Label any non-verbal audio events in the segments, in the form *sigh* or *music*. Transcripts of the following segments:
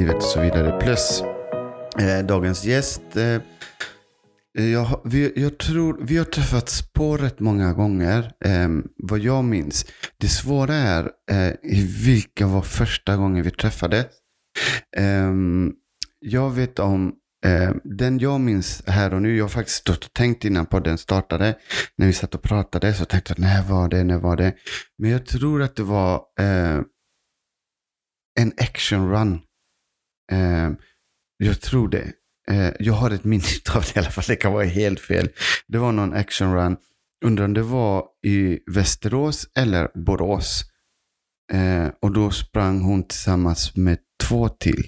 livet och så vidare. Plus eh, dagens gäst. Eh, jag, vi, jag tror vi har träffats på rätt många gånger. Eh, vad jag minns. Det svåra är eh, vilka var första gången vi träffades. Eh, jag vet om Eh, den jag minns här och nu, jag har faktiskt stått och tänkt innan podden startade, när vi satt och pratade, så tänkte jag när var det, när var det? Men jag tror att det var eh, en action run. Eh, jag tror det. Eh, jag har ett minne *laughs* av det i alla fall, det kan vara helt fel. Det var någon action run. Undrar om det var i Västerås eller Borås. Eh, och då sprang hon tillsammans med två till.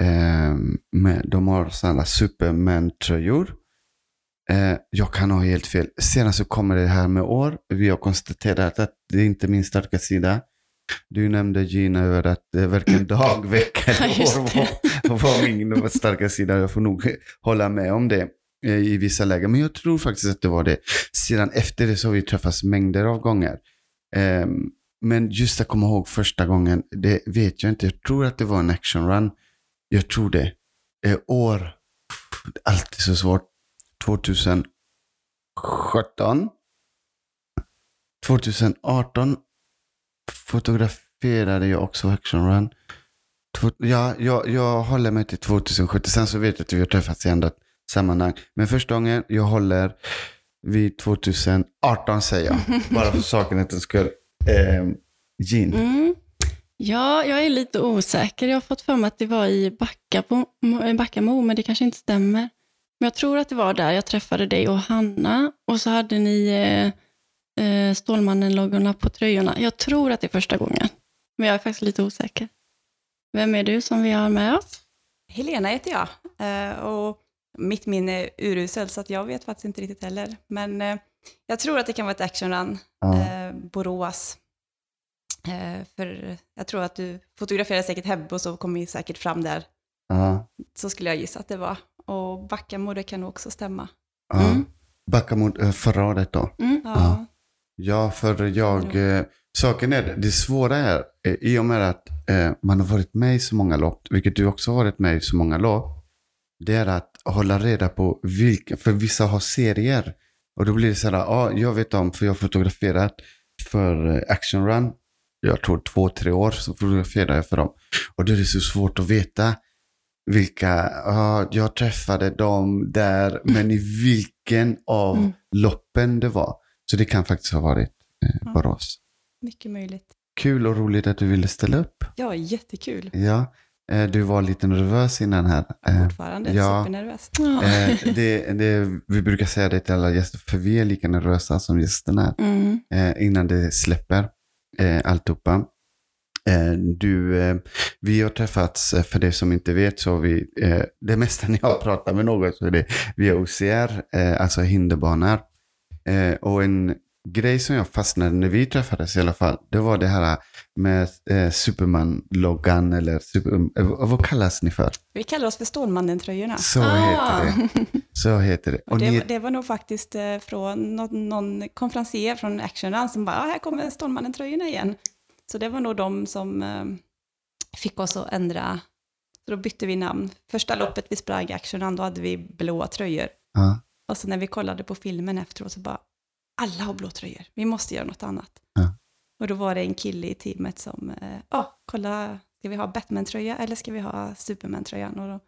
Eh, med, de har sådana Superman-tröjor. Eh, jag kan ha helt fel. Sedan så kommer det här med år. Vi har konstaterat att det är inte min starka sida. Du nämnde Gina över att varken dag, *coughs* vecka eller år var, var min starka sida. Jag får nog hålla med om det eh, i vissa lägen. Men jag tror faktiskt att det var det. Sedan efter det så har vi träffats mängder av gånger. Eh, men just att komma ihåg första gången, det vet jag inte. Jag tror att det var en action run. Jag tror det. Eh, år. Alltid så svårt. 2017. 2018 fotograferade jag också Action Run. Ja, jag, jag håller mig till 2017. Sen så vet jag att vi har träffats i andra sammanhang. Men första gången jag håller vid 2018 säger jag. *laughs* Bara för sakens skull. Eh, Jean. Mm. Ja, jag är lite osäker. Jag har fått för mig att det var i Backamo, Backamo, men det kanske inte stämmer. Men jag tror att det var där jag träffade dig och Hanna och så hade ni eh, eh, Stålmannen-loggorna på tröjorna. Jag tror att det är första gången, men jag är faktiskt lite osäker. Vem är du som vi har med oss? Helena heter jag eh, och mitt minne är uruselt så att jag vet faktiskt inte riktigt heller. Men eh, jag tror att det kan vara ett actionrun, ja. Eh, Borås Eh, för jag tror att du fotograferade säkert Hebbe och så kom vi säkert fram där. Ja. Så skulle jag gissa att det var. Och Backamo, det kan nog också stämma. Ja. Mm. Backamo, eh, förra året då? Mm. Ja. Ja, för jag... Eh, saken är, det svåra är, eh, i och med att eh, man har varit med i så många lopp, vilket du också har varit med i så många lopp, det är att hålla reda på vilka, för vissa har serier. Och då blir det så här, ja, jag vet om, för jag har fotograferat för eh, Action Run jag tror två, tre år så fotograferade jag för dem. Och då är det så svårt att veta vilka, uh, jag träffade dem där, men i vilken av mm. loppen det var. Så det kan faktiskt ha varit eh, Borås. Mycket möjligt. Kul och roligt att du ville ställa upp. Ja, jättekul. Ja, eh, du var lite nervös innan här. Eh, Fortfarande ja, supernervös. Eh, det, det, vi brukar säga det till alla gäster, för vi är lika nervösa som gästerna mm. eh, innan det släpper alltihopa. Du, vi har träffats, för det som inte vet, så vi, det mesta *laughs* när jag pratar med någon så är det via OCR, alltså hinderbanor. Eh, och en grej som jag fastnade när vi träffades i alla fall, det var det här med eh, Superman-loggan eller super, eh, vad kallas ni för? Vi kallar oss för Stålmannen-tröjorna. Så ah. heter det. *laughs* Så heter det. Och det, ni... det, var nog faktiskt eh, från någon, någon konferencier från Action Run som bara, ah, här kommer Stålmannen-tröjorna igen. Så det var nog de som eh, fick oss att ändra. Så då bytte vi namn. Första loppet vi sprang Action Run, då hade vi blåa tröjor. Ah. Och så när vi kollade på filmen efteråt så bara, alla har blå tröjor, vi måste göra något annat. Ja. Och då var det en kille i teamet som, ja, oh, kolla, ska vi ha Batman-tröja eller ska vi ha Superman-tröjan? Och då,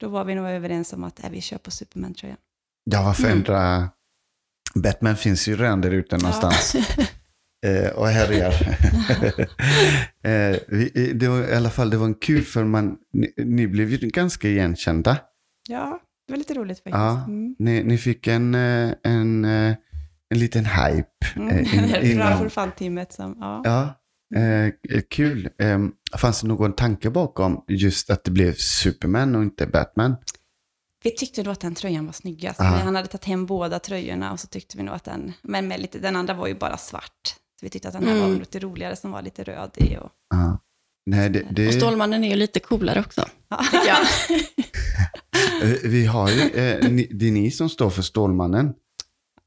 då, var vi nog överens om att äh, vi kör på Superman-tröjan. Ja, varför mm. ändra? Batman finns ju redan där ute någonstans. *laughs* eh, och härjar. *laughs* eh, det var i alla fall det var en kul för man, ni, ni blev ju ganska igenkända. Ja, det var lite roligt faktiskt. Ja, mm. ni, ni, fick en, eh, en eh, en liten hype. Mm. Eh, in, *laughs* för fan-teamet som, ja. ja eh, kul. Eh, fanns det någon tanke bakom just att det blev Superman och inte Batman? Vi tyckte då att den tröjan var snyggast. Han hade tagit hem båda tröjorna och så tyckte vi nog att den, men med lite, den andra var ju bara svart. Så vi tyckte att den här mm. var lite roligare som var lite röd i. Och, Nej, det, det... och Stålmannen är ju lite coolare också. Ja. *laughs* vi har ju, eh, det är ni som står för Stålmannen.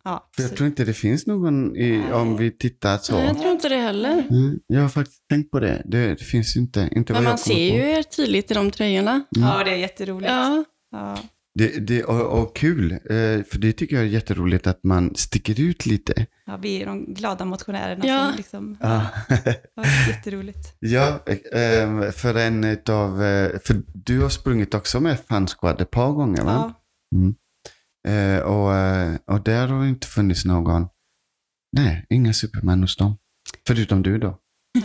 Ja, För jag så- tror inte det finns någon, i, om vi tittar så. Nej, jag tror inte det heller. Mm, jag har faktiskt tänkt på det. Det, det finns inte, inte vad Men man ser på. ju er tydligt i de tröjorna. ja, det är jätteroligt. Ja, Ja. Det, det, och, och kul, eh, för det tycker jag är jätteroligt att man sticker ut lite. Ja, vi är de glada motionärerna Ja. som liksom, Ja, ja, jätteroligt. *laughs* ja eh, för en utav, eh, för du har sprungit också med Fun Squad ett par gånger va? Ja, Eh, och, och där har det inte funnits någon, nej, inga Superman hos dem. Förutom du då.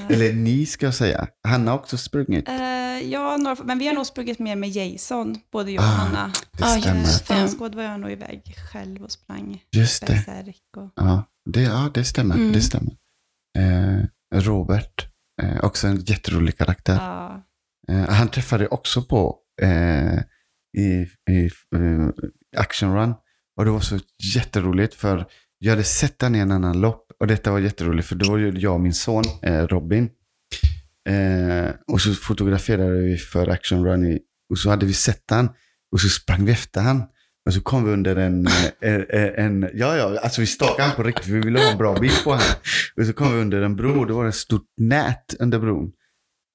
Eller ni ska jag säga. Han har också sprungit. Eh, ja, några, men vi har nog sprungit mer med Jason, både jag och Ah, Hanna. Det stämmer. Fanskåd var jag nog iväg själv och sprang Just det. och... Ja, det, ja, det stämmer. Mm. Det stämmer. Eh, Robert, eh, också en jätterolig karaktär. Ja, Eh, han träffade också på eh, i, i eh, Action Run. Och det var så jätteroligt för jag hade sett han i en annan lopp. Och detta var jätteroligt för då var ju jag och min son eh, Robin. Eh, och så fotograferade vi för Action Run i, och så hade vi sett han. Och så sprang vi efter han. Och så kom vi under en, *laughs* eh, eh, en ja ja, alltså vi stakade han på riktigt vi ville ha en bra bild på honom. Och så kom vi under en bro och det var ett stort nät under bron.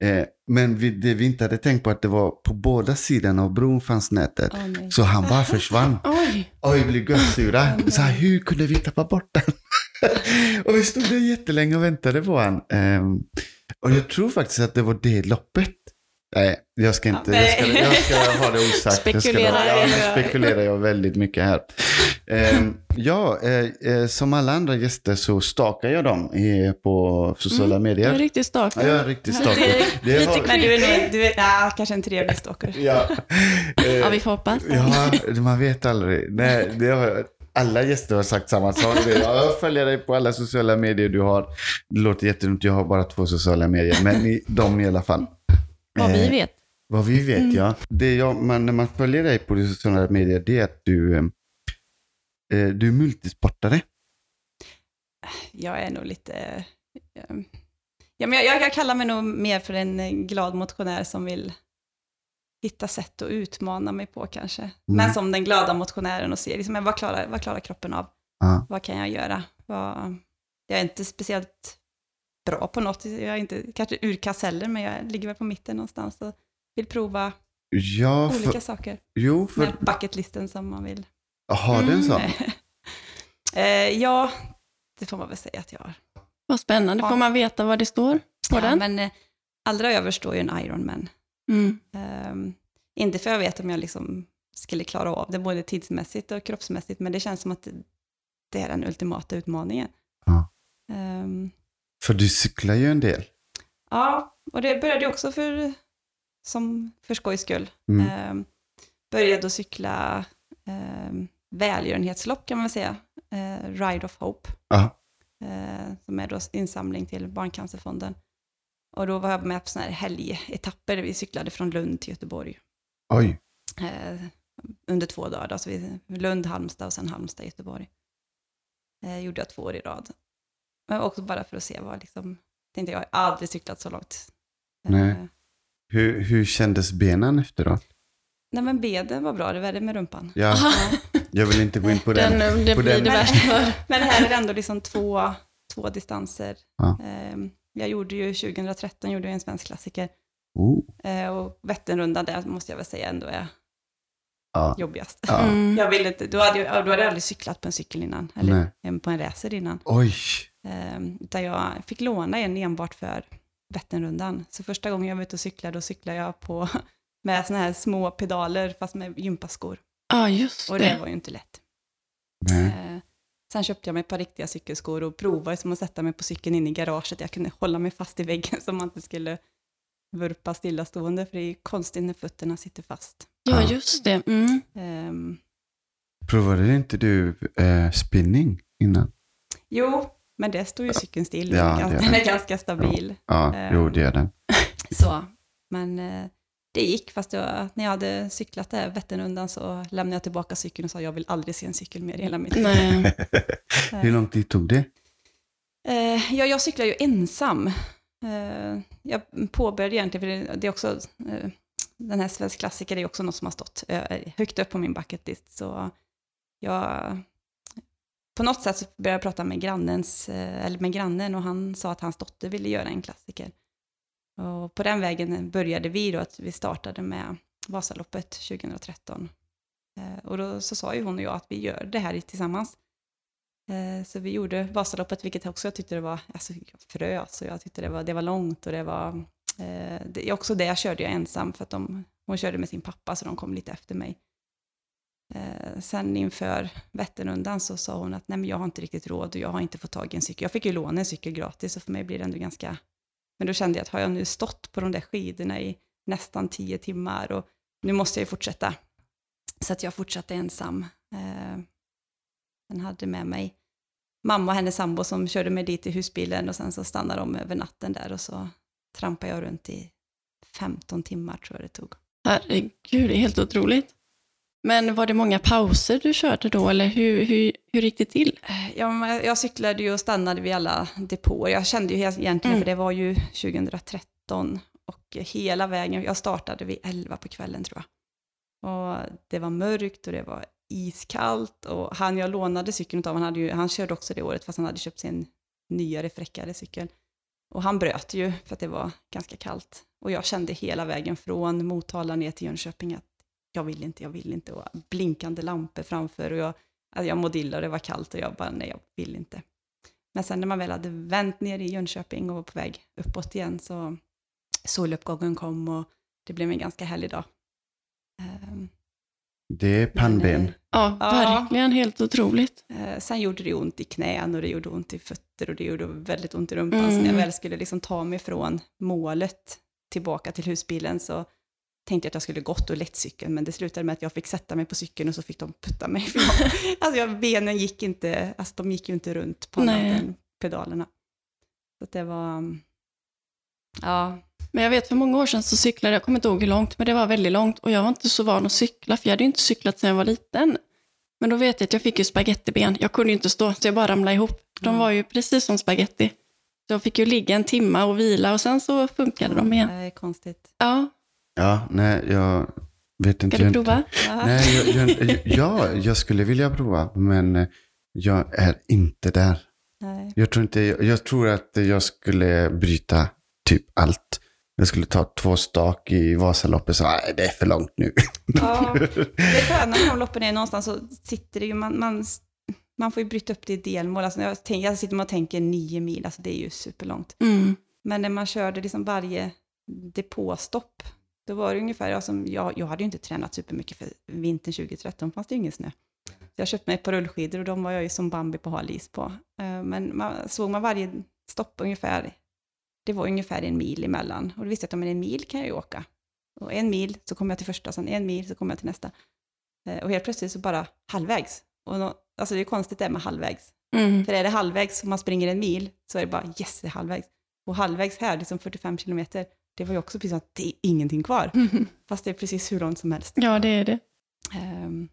Eh, men vi, det vi inte hade tänkt på att det var på båda sidorna av bron fanns nätet. nej. Så han bara försvann. *laughs* oj. Och vi blev görsura. Oh. Så här, hur kunde vi tappa bort den? *laughs* och vi stod där jättelänge och väntade på han. Ehm, och jag tror faktiskt att det var det loppet. Nej, jag ska inte. Ja, jag, ska, jag ska ha det osagt. Jag ska, Spekulerar ja, spekulerar jag väldigt mycket här. Ehm, ja, eh, eh, som alla andra gäster så stakar jag dem i, på sociala Du är medier. riktigt stark. Ja, jag är riktigt Det är Det lite har- Men du är nog, du är, ja, kanske en trevlig stalker. Ja. Eh, Ja, vi får hoppas. Ja, man vet aldrig. Nej, det har, alla gäster har sagt samma sak. Jag följer dig på alla sociala medier du har. Det låter jättedumt, jag har bara två sociala medier. Men i, de i alla fall. Vad vi Eh, vet. Vad vi vet Mm. ja. Det jag, man, när man följer dig på sociala medier det är att du, eh, eh, du är multisportare. Jag är nog lite... eh, Ja, men jag, jag, kallar mig nog mer för en glad motionär som vill hitta sätt att utmana mig på kanske. Men som den glada motionären och se liksom, vad, klarar, vad klarar kroppen av? Ja. Vad kan jag göra? Vad, jag är inte speciellt bra på något. Jag är inte kanske urkass heller, men jag ligger väl på mitten någonstans och vill prova Ja, för, olika saker. jo, för Med bucketlisten som man vill. har du en sån? Eh, ja, det får man väl säga att jag har. Vad spännande. Ja. Får man veta vad det står på Ja, den? men eh, allra överst står ju en Ironman. Mm. Ehm, inte för jag vet om jag liksom skulle klara av det både tidsmässigt och kroppsmässigt, men det känns som att det, är den ultimata utmaningen. Ja. Ehm, För du cyklar ju en del. ja, och det började också för, som för skojs skull. Mm. Ehm, började att cykla um, välgörenhetslopp kan man säga, Eh, Ride of Hope, eh, som är då insamling till Barncancerfonden. Och då var jag med på sådana här helgetapper där vi cyklade från Lund till Göteborg Oj. eh, under två dagar. Då, så vi, Lund, Halmstad och sen Halmstad, Göteborg. Eh, gjorde jag två år i rad. Men också bara för att se vad liksom, tänkte jag, har aldrig cyklat så långt. Eh, Nej. Hur, hur kändes benen efteråt? nej men benen var bra, det värde med rumpan. *laughs* Ja, jag vill inte gå in på den. den, det på blir den- det värsta. Men här är det ändå liksom två, två distanser. Ja. Eh, jag gjorde ju 2013 gjorde jag en svensk klassiker. Oh. Eh, och Vätternrundan där måste jag väl säga ändå är Ja. jobbigast. Ja. Mm. Jag ville inte, då hade jag, då hade jag aldrig cyklat på en cykel innan, eller Nej. på en racer innan. Oj. Eh, utan jag fick låna en enbart för Vätternrundan. Så första gången jag var ute och cyklade, då cyklade jag på, *laughs* med såna här små pedaler, fast med gympaskor. Ja, just Och det det. var ju inte lätt. Nej. Eh, sen köpte jag mig ett par riktiga cykelskor och provade som att sätta mig på cykeln in i garaget. Jag kunde hålla mig fast i väggen *laughs* så man inte skulle vurpa stillastående, för det är ju konstigt när fötterna sitter fast. Ja, just det. Mm. Ehm, Provade inte du eh, spinning innan? jo, men det står ju cykeln still. Ja, Den är det ganska- gör *laughs* den är ganska stabil. Ja, Ehm. jo det är den. Så, men eh, det gick, fast det var, när jag hade cyklat där Vätternrundan så lämnade jag tillbaka cykeln och sa jag vill aldrig se en cykel mer i hela mitt liv. *laughs* Hur lång tid tog det? Eh, ja, jag cyklar ju ensam. Eh, jag påbörjade egentligen, för det, det är också, eh, den här svensk klassiker är också något som har stått eh, högt upp på min bucketlist. Så jag på något sätt så började jag prata med, grannens, eh, eller med grannen och han sa att hans dotter ville göra en klassiker. Och på den vägen började vi då att vi startade med Vasaloppet 2013. Eh, och då så sa ju hon och jag att vi gör det här tillsammans. Eh, så vi gjorde Vasaloppet, vilket också jag tyckte det var, alltså jag frös och jag tyckte det var, det var långt och det var, det, också det jag körde jag ensam för att de, hon körde med sin pappa så de kom lite efter mig. Sen inför Vätternrundan så sa hon att nej men jag har inte riktigt råd och jag har inte fått tag i en cykel. Jag fick ju låna en cykel gratis så för mig blir det ändå ganska... Men då kände jag att har jag nu stått på de där skidorna i nästan tio timmar och nu måste jag ju fortsätta. Så att jag fortsatte ensam. Eh, hade med mig mamma och hennes sambo som körde mig dit i husbilen och sen så stannade de över natten där och så trampade jag runt i 15 timmar tror jag det tog. Herregud, det är helt otroligt. Men var det många pauser du körde då, eller hur, hur, hur gick det till? Ja, jag cyklade ju och stannade vid alla depåer. Jag kände ju egentligen, mm. för det var ju 2013, och hela vägen, jag startade vid 11 på kvällen tror jag. Och det var mörkt och det var iskallt och han jag lånade cykeln av, han, hade ju, han körde också det året fast han hade köpt sin nyare fräckare cykel. Och han bröt ju för att det var ganska kallt. Och jag kände hela vägen från Motala ner till Jönköping att jag vill inte, jag vill inte. Och blinkande lampor framför och jag, alltså jag mådde illa och det var kallt och jag bara, nej jag vill inte. Men sen när man väl hade vänt ner i Jönköping och var på väg uppåt igen så soluppgången kom och det blev en ganska härlig dag. Um, det är pannben. Men, ja, verkligen helt otroligt. Eh, sen gjorde det ont i knän och det gjorde ont i fötter och det gjorde väldigt ont i rumpan. Mm. Så när jag väl skulle liksom ta mig från målet tillbaka till husbilen så tänkte att jag skulle gått och lett cykeln, men det slutade med att jag fick sätta mig på cykeln och så fick de putta mig. *laughs* Alltså jag, benen gick inte, alltså de gick ju inte runt på den pedalerna. Så det var, ja. Men jag vet för många år sedan så cyklade jag, kommer inte ihåg hur långt, men det var väldigt långt och jag var inte så van att cykla, för jag hade ju inte cyklat sedan jag var liten. Men då vet jag att jag fick ju spagettiben, jag kunde ju inte stå, så jag bara ramlade ihop. De mm. var ju precis som spagetti. Så jag fick ju ligga en timme och vila och sen så funkade mm, de igen. Det är konstigt. Ja, Ja, nej, jag vet inte. Ska du prova? Inte, nej, jag, jag, ja, jag skulle vilja prova, men jag är inte där. Nej. Jag, tror inte, jag tror att jag skulle bryta typ allt. Jag skulle ta två stak i Vasaloppet, så nej, det är för långt nu. Ja, det sköna när de loppen är någonstans så sitter det ju, man, man, man får ju bryta upp det i delmål. Alltså jag, tänk, jag sitter och tänker nio mil, alltså det är ju superlångt. Mm. Men när man körde liksom varje depåstopp då var det ungefär, jag, som, jag, jag hade ju inte tränat supermycket för vintern 2013 fanns det ju ingen snö. Så jag köpte mig ett par rullskidor och de var jag ju som Bambi på hal is på. Eh, men man, såg man varje stopp ungefär, det var ungefär en mil emellan. Och då visste jag att om en mil kan jag ju åka. Och en mil så kommer jag till första, sen en mil så kommer jag till nästa. Eh, och helt plötsligt så bara halvvägs. Och no, alltså det är konstigt det med halvvägs. Mm. För är det halvvägs och man springer en mil så är det bara yes, det är halvvägs. Och halvvägs här, liksom 45 kilometer, det var ju också precis att det är ingenting kvar. Mm. *laughs* Fast det är precis hur långt som helst. Ja, det är det. Um,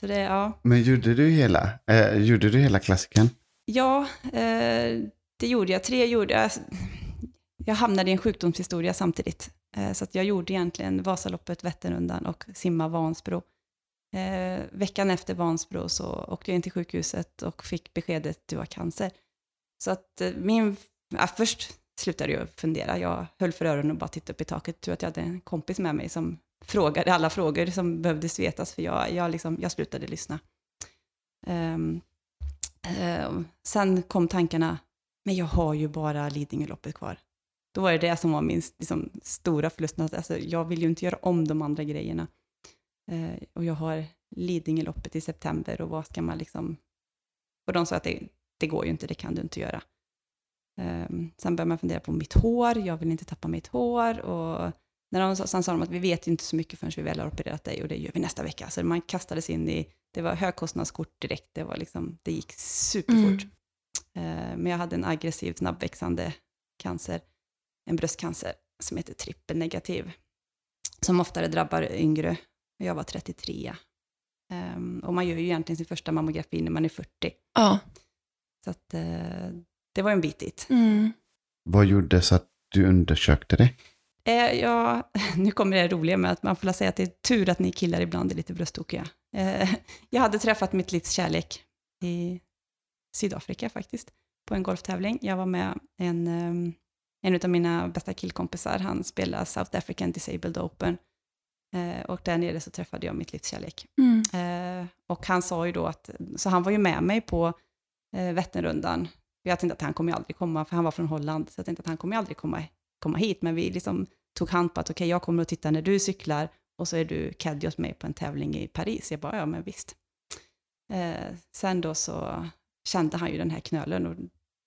så det, ja. Men gjorde du hela, eh, gjorde du hela klassiken? Ja, eh, det gjorde jag. Tre gjorde jag. Jag hamnade i en sjukdomshistoria samtidigt. Eh, så att jag gjorde egentligen Vasaloppet, Vätternrundan och simma Vansbro. Eh, veckan efter Vansbro så åkte jag in till sjukhuset och fick beskedet att du har cancer. Så att eh, min, ja, först slutade jag fundera. Jag höll för öronen och bara tittade upp i taket. Tur att jag hade en kompis med mig som frågade alla frågor som behövdes vetas, för jag, jag, liksom, jag slutade lyssna. Um, um, sen kom tankarna, men jag har ju bara Lidingöloppet kvar. Då var det det som var min liksom, stora förlust. Alltså, jag vill ju inte göra om de andra grejerna. Uh, och jag har Lidingöloppet i september och vad ska man liksom... Och de sa att det, det går ju inte, det kan du inte göra. Um, sen började man fundera på mitt hår, jag vill inte tappa mitt hår. Och när de, sen sa de att vi vet inte så mycket förrän vi väl har opererat dig och det gör vi nästa vecka. Så man kastades in i, det var högkostnadskort direkt, det, var liksom, det gick superfort. Mm. Uh, men jag hade en aggressiv, snabbväxande cancer, en bröstcancer som heter trippelnegativ, som oftare drabbar yngre. Jag var 33. Um, ehm, och man gör ju egentligen sin första mammografi när man är 40. Ja. Så att, uh, det var en bit dit. Mm. Vad gjorde så att du undersökte det? Eh, ja, *laughs* nu kommer det roliga med att man får säga att det är tur att ni killar ibland är lite brösttokiga. Eh, *laughs* jag hade träffat mitt livs kärlek i Sydafrika faktiskt, på en golftävling. Jag var med en, um, en av mina bästa killkompisar, han spelar South African Disabled Open. Uh, och där nere så träffade jag mitt livs kärlek. Mm. Uh, och han sa ju då att, så han var ju med mig på uh, Vätternrundan. Jag tänkte att han kommer aldrig komma, för han var från Holland, så jag tänkte att han kommer aldrig komma, komma hit. Men vi liksom tog hand på att okej, okay, jag kommer att titta när du cyklar och så är du caddy åt mig på en tävling i Paris. Jag bara, ja men visst. Eh, sen då så kände han ju den här knölen och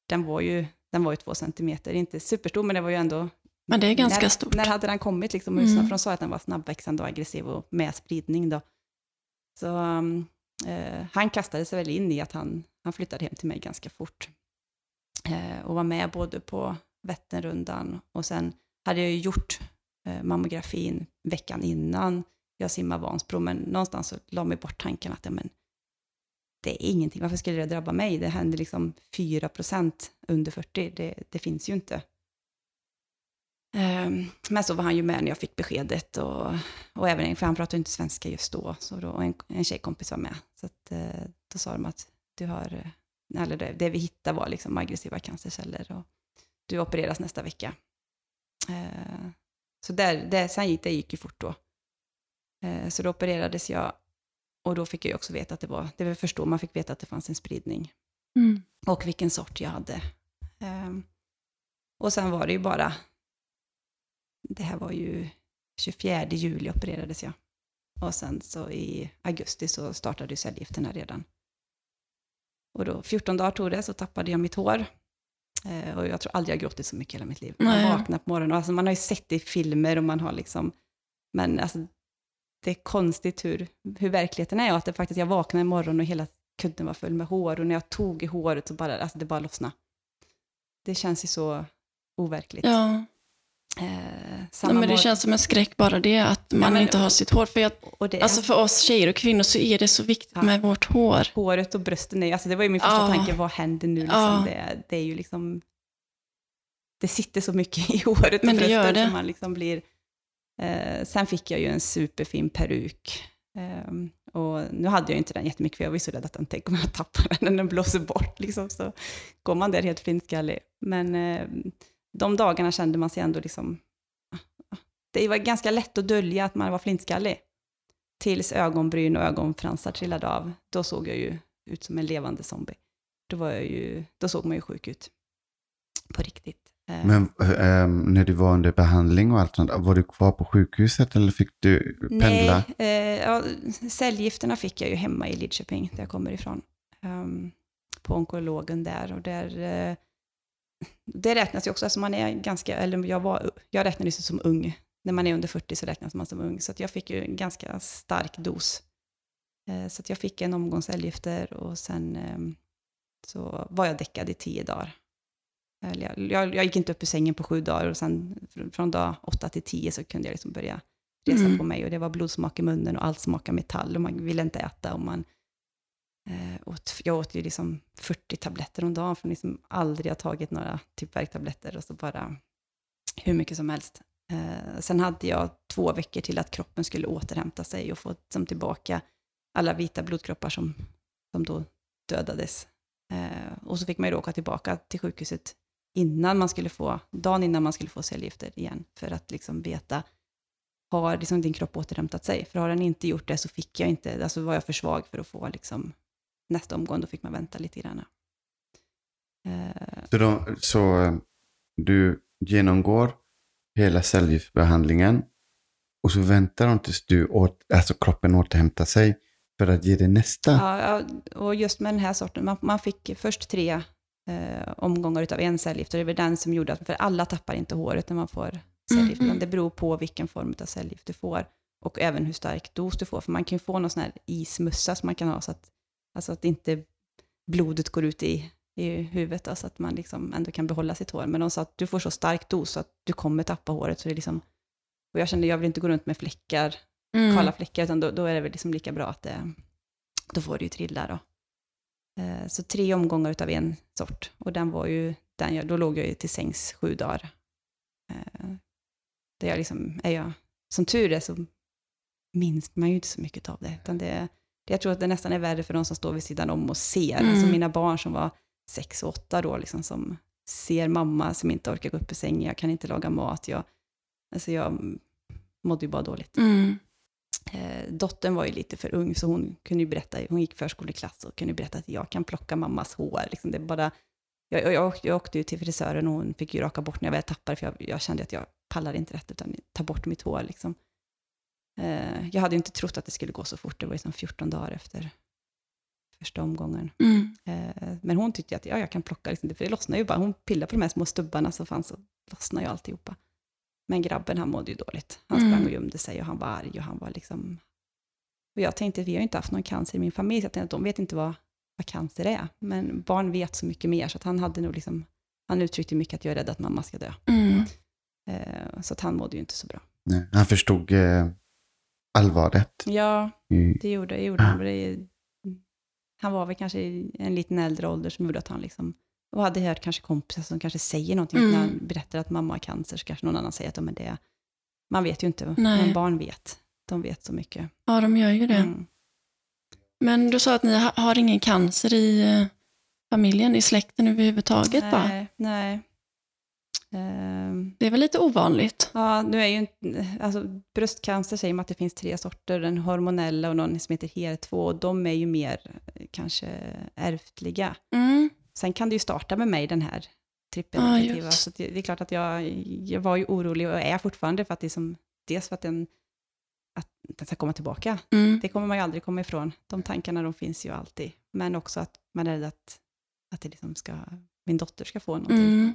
den var ju, den var ju två centimeter, inte superstor men det var ju ändå... Men det är ganska när, stort. När hade den kommit liksom? Mm. För de sa att den var snabbväxande och aggressiv och med spridning då. Så um, eh, han kastade sig väl in i att han, han flyttade hem till mig ganska fort. Eh, och var med både på Vätternrundan och sen hade jag ju gjort eh, mammografin veckan innan jag simmade Vansbro, men någonstans så la mig bort tanken att ja, men, det är ingenting, varför skulle det drabba mig? Det händer liksom 4 procent under 40, det, det, finns ju inte. Um, men så var han ju med när jag fick beskedet och, och även, för han pratade inte svenska just då, så då en, en tjejkompis var med. Så att, eh, då sa de att du har, eh, eller det, det vi hittade var liksom aggressiva cancerceller och du opereras nästa vecka. Uh, så där, där, sen gick det gick ju fort då. Uh, så då opererades jag och då fick jag också veta att det var, det var först då man fick veta att det fanns en spridning. Mm. Och vilken sort jag hade. Um, och sen var det ju bara, det här var ju 24 juli opererades jag. Och sen så i augusti så startade ju cellgifterna redan. Och då 14 dagar tog det så tappade jag mitt hår. Uh, och jag tror aldrig jag gråtit så mycket i hela mitt liv. Jag vaknade på morgonen och alltså man har ju sett det i filmer och man har liksom, men alltså det är konstigt hur, hur verkligheten är och att det faktiskt, jag vaknade en morgon och hela kudden var full med hår och när jag tog i håret så bara, alltså det bara lossnade. Det känns ju så overkligt. Ja. Eh, Nej, samma men det känns som en skräck bara det, att man men- inte har sitt hår. För jag, och det, alltså för oss tjejer och kvinnor så är det så viktigt Ja. med vårt hår. håret och brösten, är, alltså det var ju min första Ja. tanke, vad händer nu? Liksom? Ja. Det, det är ju liksom, det sitter så mycket *laughs* i håret och Men det brösten gör det. man liksom blir, eh, sen fick jag ju en superfin peruk. Ehm, och nu hade jag inte den jättemycket, för jag var ju så rädd att den, tänk om jag tappar *laughs* den den blåser bort, liksom, så går man där helt flintskallig. Men eh, de dagarna kände man sig ändå liksom, ah, det var ganska lätt att dölja att man var flintskallig. Tills ögonbryn och ögonfransar trillade av. Då såg jag ju ut som en levande zombie. Då, var jag ju, då såg man ju sjuk ut. På riktigt. Eh, Men ehm, när du var under behandling och allt sånt, var du kvar på sjukhuset eller fick du pendla? Nej, eh, ja, cellgifterna fick jag ju hemma i Lidköping, där jag kommer ifrån. Ehm, på onkologen där. Och där eh, det räknas ju också, alltså man är ganska, eller jag, var, jag räknades ju som ung. När man är under 40 så räknas man som ung. Så jag fick ju en ganska stark dos. Eh, så jag fick en omgång cellgifter och sen ehm, så var jag däckad i tio dagar. Jag, jag, jag gick inte upp ur sängen på sju dagar och sen fr- från dag åtta till tio så kunde jag liksom börja resa Mm. på mig och det var blodsmak i munnen och allt smakade metall och man ville inte äta och man eh, åt, jag åt ju liksom 40 tabletter om dagen för liksom aldrig har tagit några typ värktabletter och så bara hur mycket som helst. Eh, sen hade jag två veckor till att kroppen skulle återhämta sig och få som tillbaka alla vita blodkroppar som, som då dödades. Eh, och så fick man ju åka tillbaka till sjukhuset innan man skulle få, dagen innan man skulle få cellgifter igen, för att liksom veta, har liksom din kropp återhämtat sig? För har den inte gjort det så fick jag inte, alltså var jag för svag för att få liksom, nästa omgång, då fick man vänta lite grann. Eh, Så, då, så eh, du genomgår hela cellgiftsbehandlingen och så väntar de tills du åt, alltså kroppen återhämtar sig för att ge dig nästa. Ja, ja, och just med den här sorten, man, man fick först tre eh, omgångar utav en cellgift, och det var den som gjorde att, för alla tappar inte håret när man får cellgift, Mm, men det beror på vilken form av cellgift du får, och även hur stark dos du får, för man kan ju få någon sån här ismussa som man kan ha, så att, alltså att inte blodet går ut i, i huvudet, alltså att man liksom ändå kan behålla sitt hår, men de sa att du får så stark dos så att du kommer tappa håret, så det är liksom, och jag kände, jag vill inte gå runt med fläckar, Mm. kala fläckar, utan då, då är det väl liksom lika bra att det, då får det ju trilla då. Eh, Så tre omgångar utav en sort. Och den var ju, den jag, då låg jag ju till sängs sju dagar. Eh, Det jag liksom, är jag, som tur är så minns man ju inte så mycket av det. Utan det, Jag tror att det nästan är värre för de som står vid sidan om och ser. Mm. Alltså mina barn som var sex och åtta då, liksom, som ser mamma som inte orkar gå upp ur sängen, jag kan inte laga mat. Jag, alltså jag mådde ju bara dåligt. Mm. Eh, dottern var ju lite för ung, så hon kunde ju berätta, hon gick förskoleklass och kunde berätta att jag kan plocka mammas hår. Liksom det bara, jag, jag, jag, åkte, jag åkte ju till frisören och hon fick ju raka bort när jag väl tappade, för jag, jag kände att jag pallar inte rätt, utan ta bort mitt hår. Liksom. Eh, jag hade inte trott att det skulle gå så fort, det var ju som 14 dagar efter första omgången. Mm. Eh, men hon tyckte att ja, jag kan plocka, liksom, för det lossnar ju bara. Hon pillade på de här små stubbarna som fanns och lossnade ju alltihopa. Men grabben, han mådde ju dåligt. Han sprang Mm. och gömde sig och han var arg och han var liksom... Och jag tänkte, vi har ju inte haft någon cancer i min familj, så jag tänkte att de vet inte vad, vad cancer är. Men barn vet så mycket mer, så att han hade nog liksom... Han uttryckte mycket att jag är rädd att mamma ska dö. Mm. Eh, så att han mådde ju inte så bra. Nej, Han förstod eh, allvaret. Ja, det gjorde, det gjorde han. Det är- Han var väl kanske i en liten äldre ålder som gjorde att han liksom... Och hade hört kanske kompisar som kanske säger någonting. Mm. När han berättar att mamma har cancer så kanske någon annan säger att ja, men det... Man vet ju inte, Nej. men barn vet. De vet så mycket. Ja, de gör ju det. Mm. Men du sa att ni ha- har ingen cancer i eh, familjen, i släkten överhuvudtaget va? Nej, nej. Ehm, Det är väl lite ovanligt? ja, nu är ju alltså bröstcancer säger man att det finns tre sorter, den hormonella och någon som heter HER2, och de är ju mer kanske ärftliga. Mm. Sen kan det ju starta med mig, den här trippelnegativa. just. så det, det är klart att jag, jag var ju orolig och är fortfarande för att det är som, dels för att den, att den ska komma tillbaka. Mm. Det kommer man ju aldrig komma ifrån. De tankarna de finns ju alltid. Men också att man är rädd att, att det liksom ska, min dotter ska få någonting. Mm.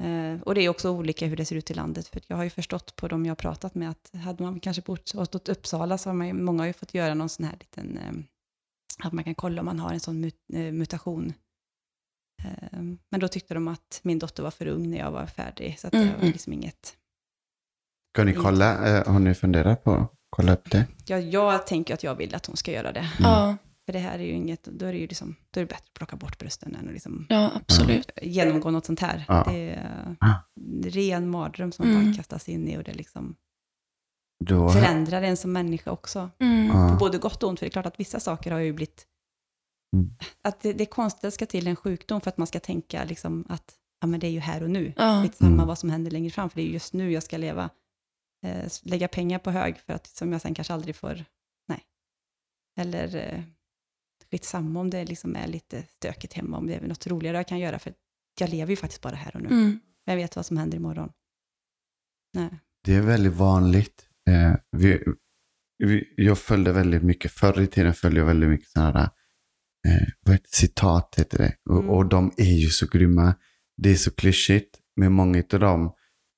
Eh, och det är också olika hur det ser ut i landet. För jag har ju förstått på de jag har pratat med att hade man kanske bott åt Uppsala så har man ju, många har ju fått göra någon sån här liten, eh, att man kan kolla om man har en sån mut, eh, mutation. Eh, men då tyckte de att min dotter var för ung när jag var färdig. Så att det var Mm. liksom inget... Ska ni kolla? Eh, har ni funderat på att kolla upp det? Jag, jag tänker att jag vill att hon ska göra det. Ja, För det här är ju inget, då är det ju liksom, då är det bättre att plocka bort brösten än att liksom ja, absolut. genomgå något sånt här. Ja. Det är en ren mardröm som Mm. bara kastas in i och det liksom Då, förändrar en som människa också. Mm. På ja. både gott och ont, för det är klart att vissa saker har ju blivit... Mm. Att det, det är konstigt att det ska till en sjukdom för att man ska tänka liksom att ja, men det är ju här och nu. Ja. Lite samma Mm. vad som händer längre fram, för det är ju just nu jag ska leva. Eh, lägga pengar på hög för att som jag sen kanske aldrig får... Nej. Eller eh, skitsamma om det liksom är lite stökigt hemma, om det är något roligare jag kan göra, för jag lever ju faktiskt bara här och nu. Mm. Jag vet vad som händer imorgon. Nej. Det är väldigt vanligt. Eh, vi, vi, jag följde väldigt mycket, förr i tiden följde jag väldigt mycket sådana här, eh, vad heter, citat heter det. Och, Mm. och de är ju så grymma. Det är så klyschigt, men många av dem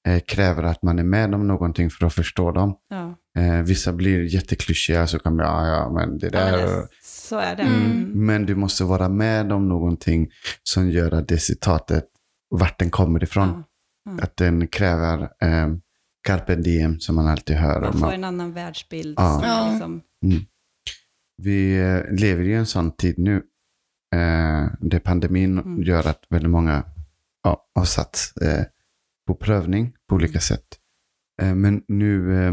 eh, kräver att man är med om någonting för att förstå dem. Ja. Eh, vissa blir jätteklyschiga så kan man, ja, ja, men det Ja, där. men det, så är det. Mm. Mm. Men du måste vara med om någonting som gör att det citatet, vart den kommer ifrån. Ja. Att den kräver eh, carpe diem som man alltid hör. Man om. får en annan världsbild. Ja. Som Ja. liksom, Vi eh, lever i en sån tid nu. Eh, där pandemin Mm. gör att väldigt många ja, har satt eh, på prövning på olika sätt. Eh, men nu, eh,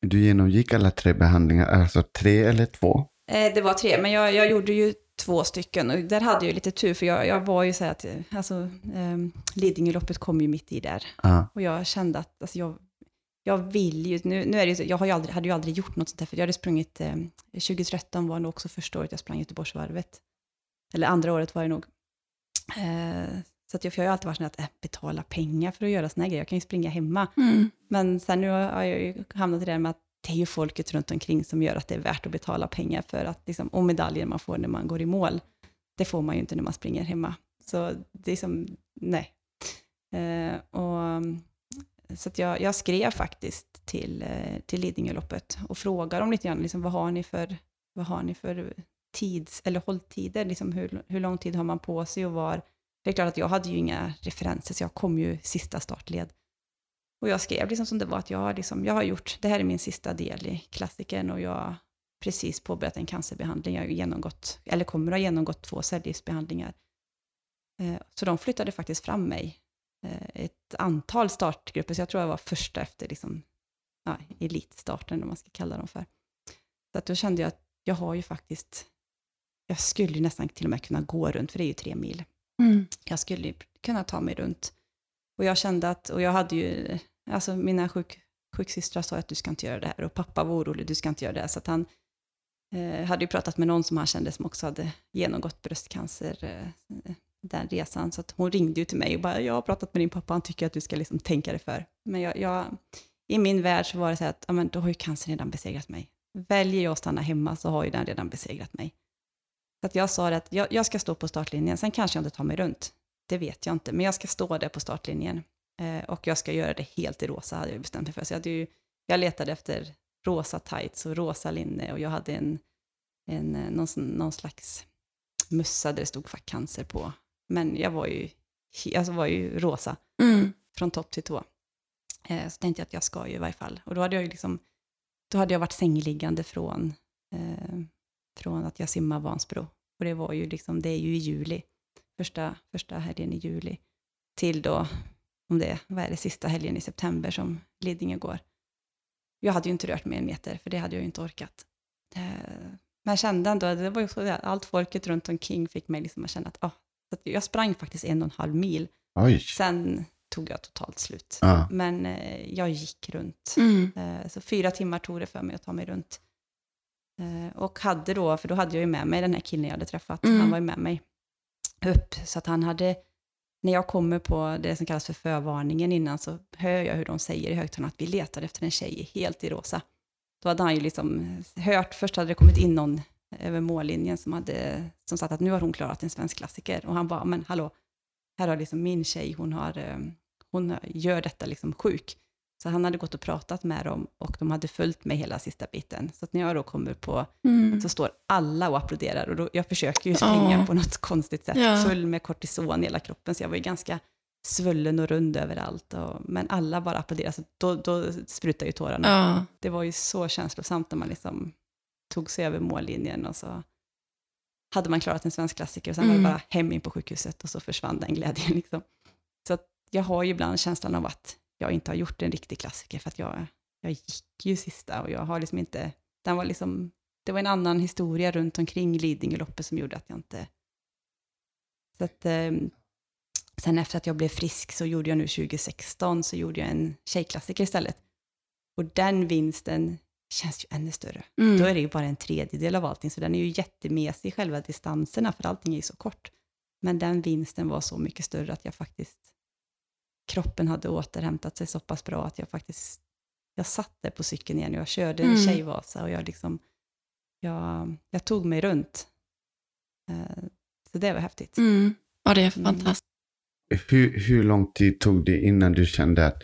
du genomgick alla tre behandlingar, alltså tre eller två? Eh, det var tre, men jag, jag gjorde ju två stycken och där hade jag lite tur för jag, jag var ju så här att, eh, alltså eh, Lidingöloppet kom ju mitt i där Ja. och jag kände att, alltså jag, jag vill ju, nu, nu är det ju så, jag har ju aldrig, hade ju aldrig gjort något sånt där för jag hade sprungit, eh, 2013 var nog också första året jag sprang Göteborgsvarvet, eller andra året var det nog. Eh, så att jag, för jag har ju alltid varit sån att äh, betala pengar för att göra såna här grejer, jag kan ju springa hemma. Mm. Men sen nu har jag ju hamnat i det där med att det är ju folket runt omkring som gör att det är värt att betala pengar för att, liksom, och medaljer man får när man går i mål, det får man ju inte när man springer hemma. Så det är som, nej. Eh, och, mm, så att jag, jag skrev faktiskt till, eh, till Lidingöloppet och frågade dem lite grann, liksom, vad har ni för, vad har ni för tids, eller hålltider, liksom, hur, hur lång tid har man på sig och var, det är klart att jag hade ju inga referenser, så jag kom ju sista startled. Och jag skrev liksom som det var, att jag har, liksom, jag har gjort, det här är min sista del i klassikern och jag har precis påbörjat en cancerbehandling. Jag har genomgått, eller kommer att ha genomgått två cellgiftsbehandlingar. Eh, så de flyttade faktiskt fram mig eh, ett antal startgrupper, så jag tror jag var första efter liksom, ja, elitstarten, om man ska kalla dem för. Så att då kände jag att jag har ju faktiskt, jag skulle ju nästan till och med kunna gå runt, för det är ju tre mil. Mm. Jag skulle kunna ta mig runt. Och jag kände att, och jag hade ju, alltså mina sjuk, sjuksystrar sa att du ska inte göra det här, och pappa var orolig, du ska inte göra det här, så att han eh, hade ju pratat med någon som han kände som också hade genomgått bröstcancer, eh, den resan, så att hon ringde ju till mig och bara, jag har pratat med din pappa, han tycker att du ska liksom tänka dig för. Men jag, jag i min värld så var det så att, ja men då har ju cancern redan besegrat mig. Väljer jag att stanna hemma så har ju den redan besegrat mig. Så att jag sa att jag, jag ska stå på startlinjen, sen kanske jag inte tar mig runt. Det vet jag inte, men jag ska stå där på startlinjen. Eh, och jag ska göra det helt i rosa, hade jag bestämt mig för. Så jag, hade ju, jag letade efter rosa tights och rosa linne och jag hade en, en, någon, någon slags mössa där det stod fuck cancer på. Men jag var ju, alltså var ju rosa Mm. från topp till tå. Eh, så tänkte jag att jag ska ju i varje fall. Och då hade jag ju liksom, då hade jag varit sängliggande från, eh, från att jag simmar Vansbro. Och det var ju liksom, det är ju i juli, första, första helgen i juli, till då, om det vad är det, sista helgen i september som Lidingö går. Jag hade ju inte rört mig en meter, för det hade jag ju inte orkat. Eh, men jag kände ändå, det var ju så att allt folket runt omkring fick mig liksom att känna att, ah, så att jag sprang faktiskt en och en halv mil. Oj. Sen tog jag totalt slut. Ja. Men eh, jag gick runt. Mm. Eh, så fyra timmar tog det för mig att ta mig runt. Eh, och hade då, för då hade jag ju med mig den här killen jag hade träffat, Mm. han var ju med mig upp. Så att han hade, när jag kommer på det som kallas för förvarningen innan, så hör jag hur de säger i högtalarna att vi letar efter en tjej helt i rosa. Då hade han ju liksom hört, först hade det kommit in någon över mållinjen som, hade, som sagt att nu har hon klarat en svensk klassiker. Och han bara, men hallå, här har liksom min tjej, hon, har, eh, hon gör detta liksom sjuk. Så han hade gått och pratat med dem och de hade följt mig hela sista biten. Så när jag då kommer på, Mm. så står alla och applåderar. Och då, jag försöker ju springa Ja. på något konstigt sätt, Ja. full med kortison i hela kroppen. Så jag var ju ganska svullen och rund överallt. Och, men alla bara applåderade, så då, då sprutade ju tårarna. Ja. Det var ju så känslosamt när man liksom tog sig över mållinjen och så hade man klarat en svensk klassiker och sen var Mm. det bara hem in på sjukhuset och så försvann den glädjen. *laughs* Liksom. Så jag har ju ibland känslan av att jag inte har gjort en riktig klassiker för att jag, jag gick ju sista och jag har liksom inte, den var liksom, det var en annan historia runt omkring Lidingöloppet som gjorde att jag inte... Så att, eh, sen efter att jag blev frisk så gjorde jag nu 2016 så gjorde jag en tjejklassiker istället. Och den vinsten känns ju ännu större. Mm. Då är det ju bara en tredjedel av allting, så den är ju jättemesig själva distanserna, för allting är ju så kort. Men den vinsten var så mycket större att jag faktiskt, kroppen hade återhämtat sig så pass bra att jag faktiskt, jag satt där på cykeln igen och jag körde en Mm. tjejvasa och jag liksom, jag, jag tog mig runt. Eh, Så det var häftigt. Mm. Ja, det är Mm. fantastiskt. Hur, hur lång tid tog det innan du kände att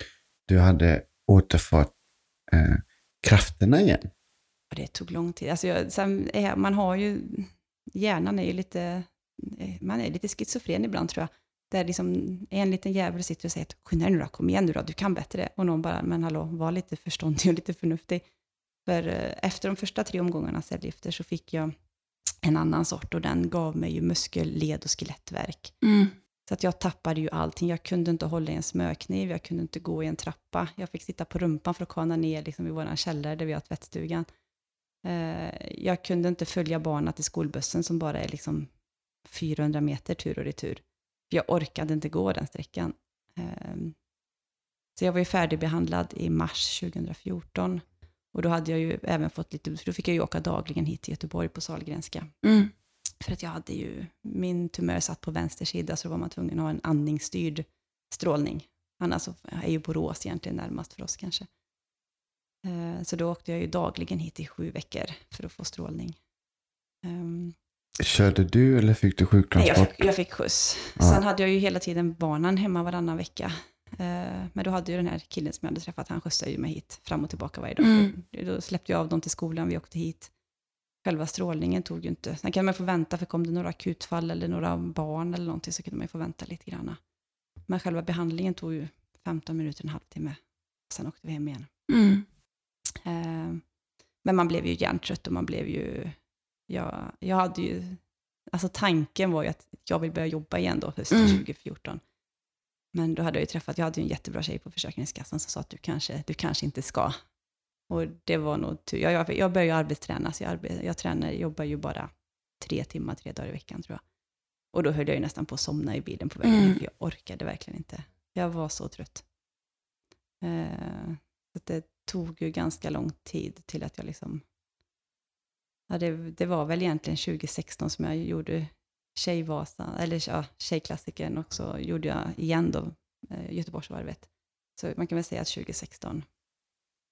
du hade återfått eh, krafterna igen? Och det tog lång tid. Alltså jag, sen är, man har ju, hjärnan är ju lite, man är lite schizofren ibland tror jag. Där liksom en liten jävel sitter och säger att skynda dig nu då, kom igen nu då, du kan bättre. Och någon bara, men hallå, var lite förståndig och lite förnuftig. För eh, efter de första tre omgångarna cellgifter så fick jag en annan sort och den gav mig ju muskel, led och skelettverk. Mm. Så att jag tappade ju allting. Jag kunde inte hålla i en smörkniv, jag kunde inte gå i en trappa. Jag fick sitta på rumpan för att kana ner liksom, i vår källare där vi har tvättstugan. Eh, jag kunde inte följa barnen till skolbussen som bara är liksom 400 meter tur och retur. För jag orkade inte gå den sträckan. Eh, så jag var ju färdigbehandlad i mars 2014. Och då hade jag ju även fått lite, för då fick jag ju åka dagligen hit till Göteborg på Sahlgrenska. Mm. För att jag hade ju, min tumör satt på vänster sida så då var man tvungen att ha en andningsstyrd strålning. Annars är ju Borås egentligen närmast för oss kanske. Eh, Så då åkte jag ju dagligen hit i sju veckor för att få strålning. Körde du eller fick du Nej, sjuktransport? jag, fick, jag fick skjuts. Ja. Sen hade jag ju hela tiden barnen hemma varannan vecka. Eh, Men då hade ju den här killen som jag hade träffat, han skjutsade ju mig hit fram och tillbaka varje dag. Mm. Då släppte jag av dem till skolan, vi åkte hit. Själva strålningen tog ju inte, sen kan man få vänta för kom det några akutfall eller några barn eller någonting så kunde man ju få vänta lite grann. Men själva behandlingen tog ju 15 minuter, en halvtimme. Sen åkte vi hem igen. Mm. Eh, Men man blev ju hjärntrött och man blev ju, jag, jag hade ju, alltså tanken var ju att jag vill börja jobba igen då hösten Mm. 2014. Men då hade jag ju träffat, jag hade ju en jättebra tjej på Försäkringskassan som sa att du kanske, du kanske inte ska Och det var nog tur. Jag, jag, jag började ju arbetsträna, så jag, arbe, jag tränar, jobbar ju bara tre timmar, tre dagar i veckan tror jag. Och då höll jag ju nästan på att somna i bilen på vägen Mm. för jag orkade verkligen inte. Jag var så trött. Eh, så det tog ju ganska lång tid till att jag liksom... Ja, det, det var väl egentligen 2016 som jag gjorde Tjejvasan, eller ja, Tjejklassikern och så gjorde jag igen då eh, Göteborgsvarvet. Så man kan väl säga att 2016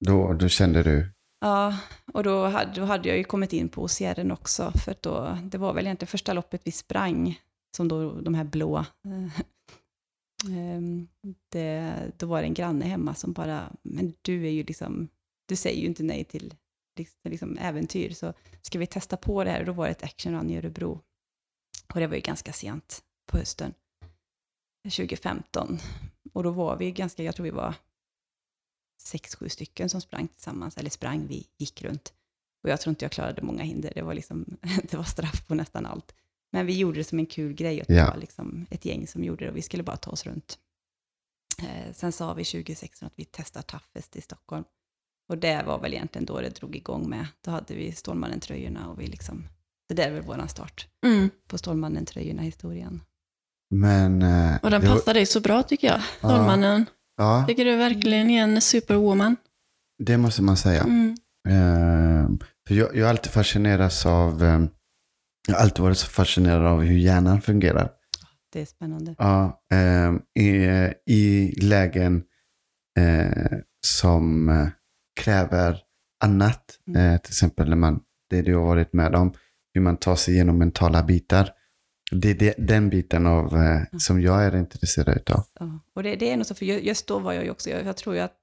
Då, då kände du, Ja, och då hade, då hade jag ju kommit in på OCR också, för då, det var väl egentligen första loppet vi sprang, som då de här blå, eh, ehm, det, då var det en granne hemma som bara, men du är ju liksom, du säger ju inte nej till liksom, äventyr, så ska vi testa på det här? Och då var det ett action run i Örebro. Och det var ju ganska sent på hösten, 2015. Och då var vi ganska, jag tror vi var sex, sju stycken som sprang tillsammans, eller sprang, vi gick runt. Och jag tror inte jag klarade många hinder, det var, liksom, *laughs* det var straff på nästan allt. Men vi gjorde det som en kul grej, och det Ja. var liksom ett gäng som gjorde det och vi skulle bara ta oss runt. Eh, sen sa vi 2016 att vi testar Toughest i Stockholm. Och det var väl egentligen då det drog igång med. Då hade vi Stålmannen-tröjorna och vi liksom, det där är väl våran start Mm. på Stålmannen-tröjorna-historien. men... eh, Och den det passar dig så bra tycker jag. Stålmannen. Ja, Tycker du verkligen är en superwoman. det måste man säga. Mm. Eh, för jag, jag har alltid fascinerats av, eh, jag har alltid varit så fascinerad av hur hjärnan fungerar. Det är spännande. Ja, eh, i, I lägen eh, som kräver annat, Mm. eh, till exempel när man, det du har varit med om, hur man tar sig igenom mentala bitar. Det är det, den biten av, eh, som jag är intresserad av. Ja. Och det, det är nog så, för ju- just då var jag ju också, jag, jag tror ju att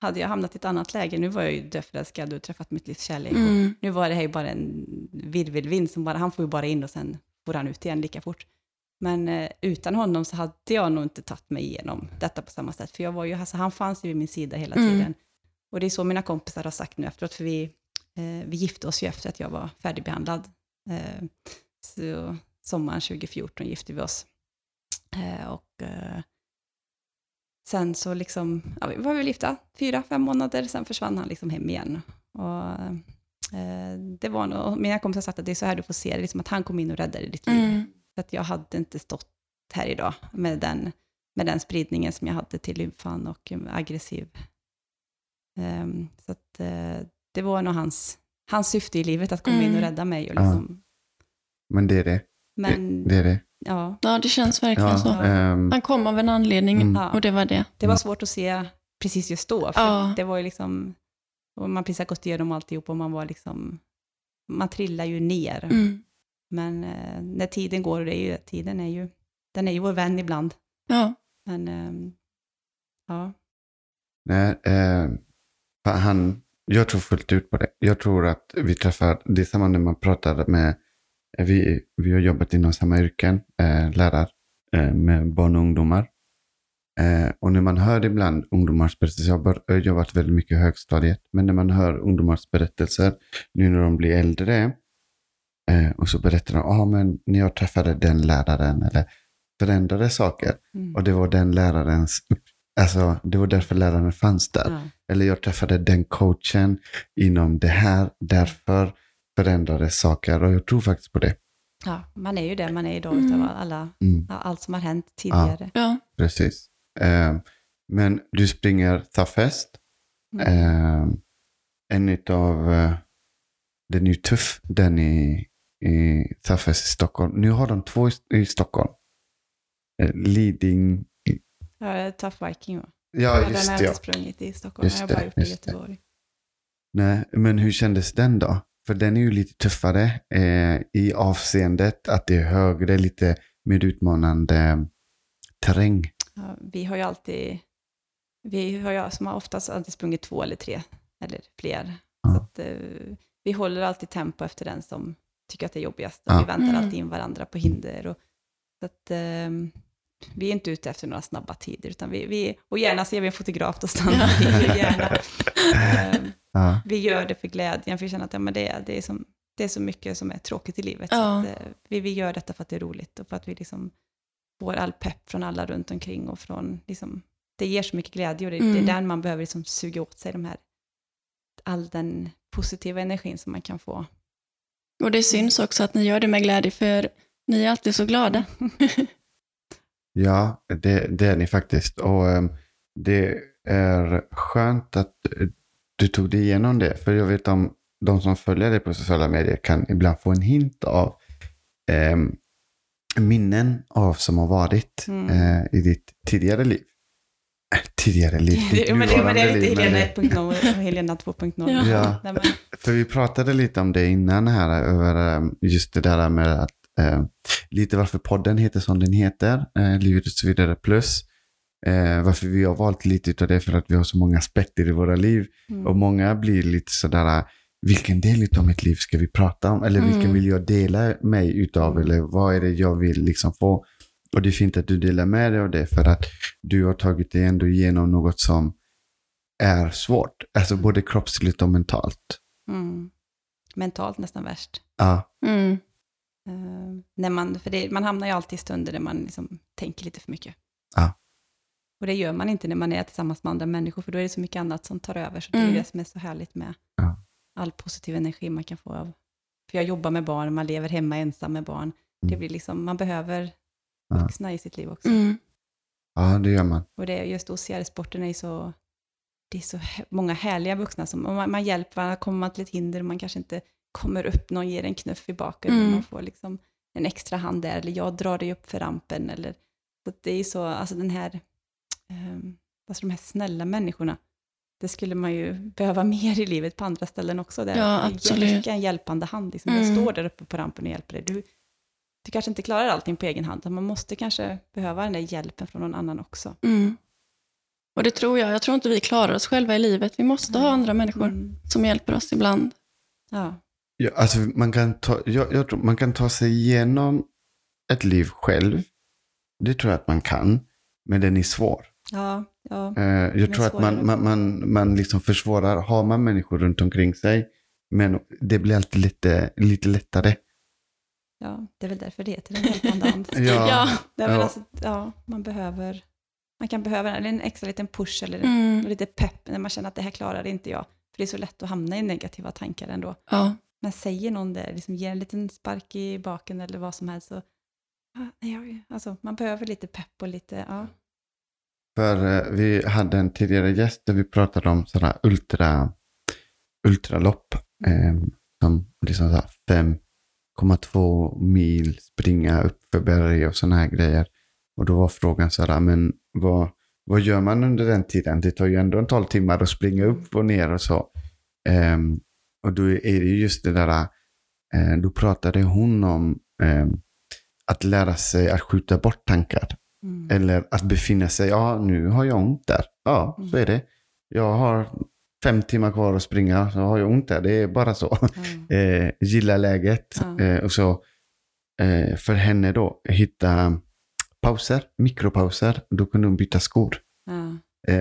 hade jag hamnat i ett annat läge, nu var jag ju dödförälskad och träffat mitt livs kärlek. Mm. Nu var det här ju bara en virvelvind som bara, han får ju bara in och sen får han ut igen lika fort. Men eh, utan honom så hade jag nog inte tagit mig igenom detta på samma sätt. För jag var ju, alltså, han fanns ju vid min sida hela Mm. tiden. Och det är så mina kompisar har sagt nu efteråt, för vi, eh, vi gifte oss ju efter att jag var färdigbehandlad. Eh, så sommaren 2014 gifte vi oss. Eh, och eh, sen så liksom, ja, vi var väl gifta fyra, fem månader, sen försvann han liksom hem igen. Och, eh, det var nog, mina kompisar har sagt att det är så här du får se det, liksom att han kom in och räddade ditt liv. Mm. För att jag hade inte stått här idag med den, med den spridningen som jag hade till lymfan och aggressiv. Ehm, så att eh, det var nog hans, hans syfte i livet, att komma in och Mm. rädda mig. Och liksom, Men det är det. Men Det är det. ja, Ja, det känns verkligen Ja, så. ehm, Han kom av en anledning Mm. Ja. och det var det. det var Mm. svårt att se precis just då. För Ja. det var ju liksom, och man precis har gått igenom alltihop och man var liksom, man trillar ju ner. Mm. Men eh, när tiden går, och det är ju, tiden är ju, den är ju vår vän ibland. Ja. Men ehm, ja, Nej, eh, han, jag tror fullt ut på det. Jag tror att vi träffar, det är samma när man pratar med, vi, vi har jobbat inom samma yrken, eh, lärare eh, med barn och ungdomar. Eh, och när man hör ibland ungdomars berättelser, jag har bara- jag har jobbat väldigt mycket i högstadiet, men när man hör ungdomars berättelser, nu när de blir äldre, eh, och så berättar de, ja ah, men när jag träffade den läraren, eller förändrade saker, mm. och det var den lärarens, alltså det var därför läraren fanns där. ja. Eller jag träffade den coachen inom det här, därför förändrades saker. Och jag tror faktiskt på det. ja, man är ju det man är idag Mm. utav alla, Mm, allt som har hänt tidigare. ja. precis. Eh, men du springer Toughest. Mm. Eh, en av eh, den är ju tuff, den i, i Toughest i Stockholm. Nu har de två i, i Stockholm. Eh, leading, Ja, Tough Viking va? ja den just har det. jag Ja. inte sprungit i Stockholm, Just jag har bara gjort det i just det. Göteborg. Nej, men hur kändes den då? För den är ju lite tuffare eh, i avseendet att det är högre, lite mer utmanande terräng. Ja, vi har ju alltid, vi har ju som har oftast alltid sprungit två eller tre, eller fler. Ja. Så att, eh, vi håller alltid tempo efter den som tycker att det är jobbigast. Och Ja. Vi väntar Mm. alltid in varandra på hinder. Och, så att, eh, vi är inte ute efter några snabba tider, utan vi, vi och gärna ser vi en fotograf, då stannar *laughs* vi ju gärna. Eh, Ja, vi gör det för glädjen, för vi känner att ja, men det, är, det, är som, det är så mycket som är tråkigt i livet. Så Ja. att, eh, vi, vi gör detta för att det är roligt och för att vi liksom får all pepp från alla runt omkring och från, liksom, det ger så mycket glädje och det, det är Mm. där man behöver liksom suga åt sig de här all den positiva energin som man kan få. Och det syns också att ni gör det med glädje, för ni är alltid så glada. *laughs* Ja, det, det är ni faktiskt. Och eh, det är skönt att eh, du tog dig igenom det. För jag vet om de som följer dig på sociala medier kan ibland få en hint av eh, minnen av som har varit Mm. eh, i ditt tidigare liv. Äh, tidigare liv, *laughs* ditt Det, men, det, men det nuvarande liv. Helena det- 1.0 och Helena 2.0. Ja. Ja. För vi pratade lite om det innan här, över eh, just det där med att eh, lite varför podden heter som den heter, eh, Livet och så vidare plus. Eh, varför vi har valt lite av det för att vi har så många aspekter i våra liv. mm. Och många blir lite sådär, vilken del av mitt liv ska vi prata om? Eller vilken Mm. vill jag dela mig utav? Eller vad är det jag vill liksom få? Och det är fint att du delar med dig av det för att du har tagit dig ändå igenom något som är svårt. Alltså både kroppsligt och mentalt. Mm. Mentalt nästan värst. Ja, Mm. Eh, när man, för det, man hamnar ju alltid i stunder där man liksom tänker lite för mycket. Ja. Och det gör man inte när man är tillsammans med andra människor, för då är det så mycket annat som tar över. Så det är Mm. det som är så härligt med Ja. all positiv energi man kan få av. För jag jobbar med barn, man lever hemma ensam med barn. Det Mm. blir liksom, man behöver Ja. vuxna i sitt liv också. Mm. ja det gör man. Och det är just OCR-sporten är så, det är så många härliga vuxna som, man, man hjälper varandra, kommer man till ett hinder och man kanske inte kommer upp, någon ger en knuff i baken, Mm. man får liksom en extra hand där, eller jag drar dig upp för rampen, eller, så det är så, alltså den här, um, alltså de här snälla människorna, det skulle man ju behöva *laughs* mer i livet på andra ställen också. Där Ja, absolut. räcker en hjälpande hand, liksom. Mm. jag står där uppe på rampen och hjälper dig. Du, du kanske inte klarar allting på egen hand, man måste kanske behöva den där hjälpen från någon annan också. Mm. Och det tror jag. Jag tror inte vi klarar oss själva i livet. Vi måste ha andra människor Mm. som hjälper oss ibland. Ja. Ja, alltså man, kan ta, jag, jag tror man kan ta sig igenom ett liv själv. Det tror jag att man kan. Men den är svår. Ja, ja. Eh, jag tror att man, man, man, man liksom försvårar. Har man människor runt omkring sig. Men det blir alltid lite, lite lättare. ja, det är väl därför det heter en hjälpande hand. *laughs* Ja. Ja. Alltså, ja, man behöver, man kan behöva eller en extra liten push eller Mm. lite pepp när man känner att det här klarar inte jag. För det är så lätt att hamna i negativa tankar ändå. Ja. Men säger någon det, liksom ger en liten spark i baken eller vad som helst, så ja, nej, jag- alltså, man behöver lite pepp och lite, ja. För eh, vi hade en tidigare gäst där vi pratade om sådana ultra, ultralopp. Eh, som liksom så här 5,2 mil springa upp för berg och sådana här grejer. Och då var frågan så här, men vad, vad gör man under den tiden? Det tar ju ändå en 12 timmar att springa upp och ner och så. Ehm, och då är det ju just det där, eh, då pratade hon om ehm, att lära sig att skjuta bort tankar. Mm. Eller att befinna sig, ja nu har jag ont där. Ja, så är det. Jag har fem timmar kvar att springa, så har jag ont där. Det är bara så. Ja. *laughs* Eh, gilla läget. Eh, och så eh, för henne då, hitta pauser, mikropauser. Då kunde hon byta skor.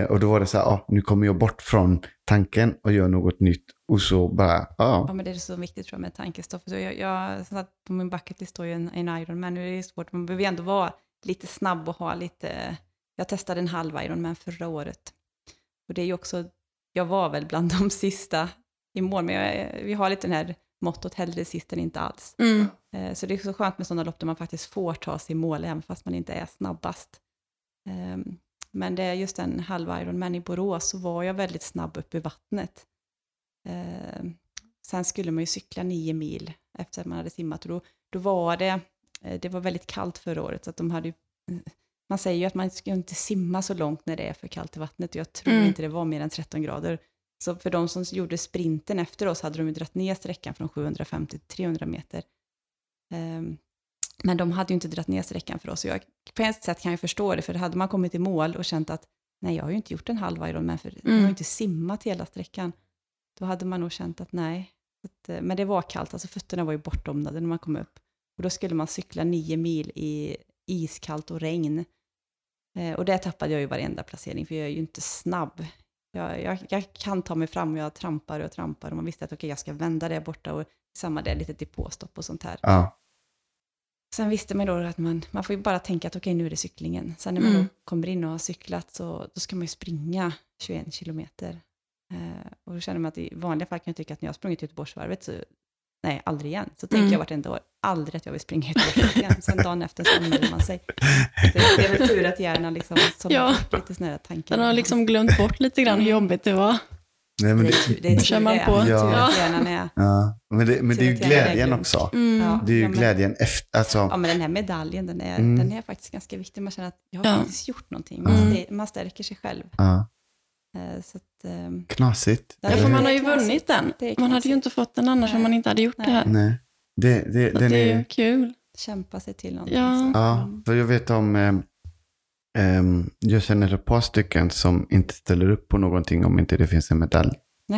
Och då var det så här, ah, nu kommer jag bort från tanken och gör något nytt. Och så bara, Ja, ja. men det är så viktigt tror jag med tankestoff. Jag, jag satt på min bucketlist står ju en, en Ironman, nu är det svårt, man behöver ju ändå vara lite snabb och ha lite, jag testade en halv Ironman förra året. Och det är ju också, jag var väl bland *laughs* de sista i mål, men jag, vi har lite den här mottot hellre sist än inte alls. Mm. Eh, Så det är så skönt med sådana lopp där man faktiskt får ta sig i mål, även fast man inte är snabbast. Ehm, Men det är just en halv Ironman i Borås, så var jag väldigt snabb upp i vattnet. Ehm, Sen skulle man ju cykla nio mil efter att man hade simmat och då, då var det, eh, det var väldigt kallt förra året, så att de hade ju, *laughs* man säger ju att man ska inte simma så långt när det är för kallt i vattnet och jag tror Mm. inte det var mer än 13 grader. Så för de som gjorde sprinten efter oss hade de ju dragit ner sträckan från 750 till 300 meter. Ehm, men de hade ju inte dragit ner sträckan för oss. Och jag, på ett sätt kan jag förstå det, för hade man kommit i mål och känt att nej, jag har ju inte gjort en halv Ironman, för jag har Mm. ju inte simmat hela sträckan. Då hade man nog känt att nej. Att, eh, men det var kallt, alltså fötterna var ju bortdomnade när man kom upp. Och då skulle man cykla nio mil i iskallt och regn. Eh, och där tappade jag ju varenda placering, för jag är ju inte snabb. Jag, jag, jag kan ta mig fram och jag trampar och trampar och man visste att okej, jag ska vända där borta och samma där, lite depåstopp och sånt här. ja. Sen visste man då att man, man får ju bara tänka att okej, nu är det cyklingen. Sen när man Mm. då kommer in och har cyklat så då ska man ju springa 21 kilometer. Eh, och då känner man att i vanliga fall kan jag tycka att när jag har sprungit Göteborgsvarvet så, nej, aldrig igen. Så tänker Mm. jag vartenda år, aldrig att jag vill springa Göteborgsvarvet igen. *laughs* Sen dagen efter så anmäler man sig. Det, det är väl tur att hjärnan liksom Ja. lite där tankar. Den har liksom glömt bort lite grann hur jobbigt det var. Nej, men det, det, det tur kör man det. på. Ja. är... ja, men det, men det är ju är glädjen också. Mm. Ja. Det är ju Ja, men- glädjen efter, alltså, Ja, men den här medaljen, den är, Mm. den är faktiskt ganska viktig. Man känner att jag har Ja. faktiskt gjort någonting. Man, Mm. stä- man stärker sig själv. ja, Så att, ehm, knasigt. Ja, för man har ju vunnit den. Man hade ju inte fått den annars om Nej. man inte hade gjort det här. Nej, det, det, Så den det är ju kul. kämpa sig till någonting. Ja. Ja, Mm. för jag vet om... Eh, ehm, jag känner ett par stycken som inte ställer upp på någonting om inte det finns en medalj. *laughs*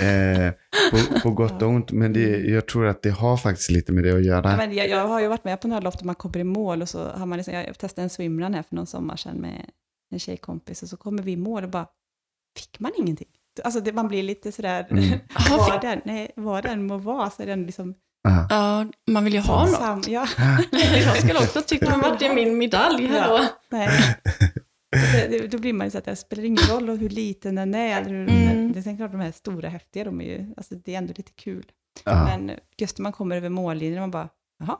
Eh, på, på gott och ont, men det, jag tror att det har faktiskt lite med det att göra. Ja, men jag, jag har ju varit med på några lopp där man kommer i mål och så har man liksom, jag testade en swimrun här för någon sommar sedan med en tjejkompis och så kommer vi i mål och bara, fick man ingenting? Alltså det, man blir lite sådär, Mm. *laughs* vad den, nej, vad den må vara så är den liksom Ja. Ja, man vill ju ha något. sam, ja, *laughs* Jag skulle också tycka att vart är min medalj här då? Ja. nej. Det, det, då blir man ju så att det spelar ingen roll hur liten den är. Eller hur, Mm. Det är klart de här stora häftiga, de är ju, alltså det är ändå lite kul. Ja. Men just när man kommer över mållinjen, man bara, jaha,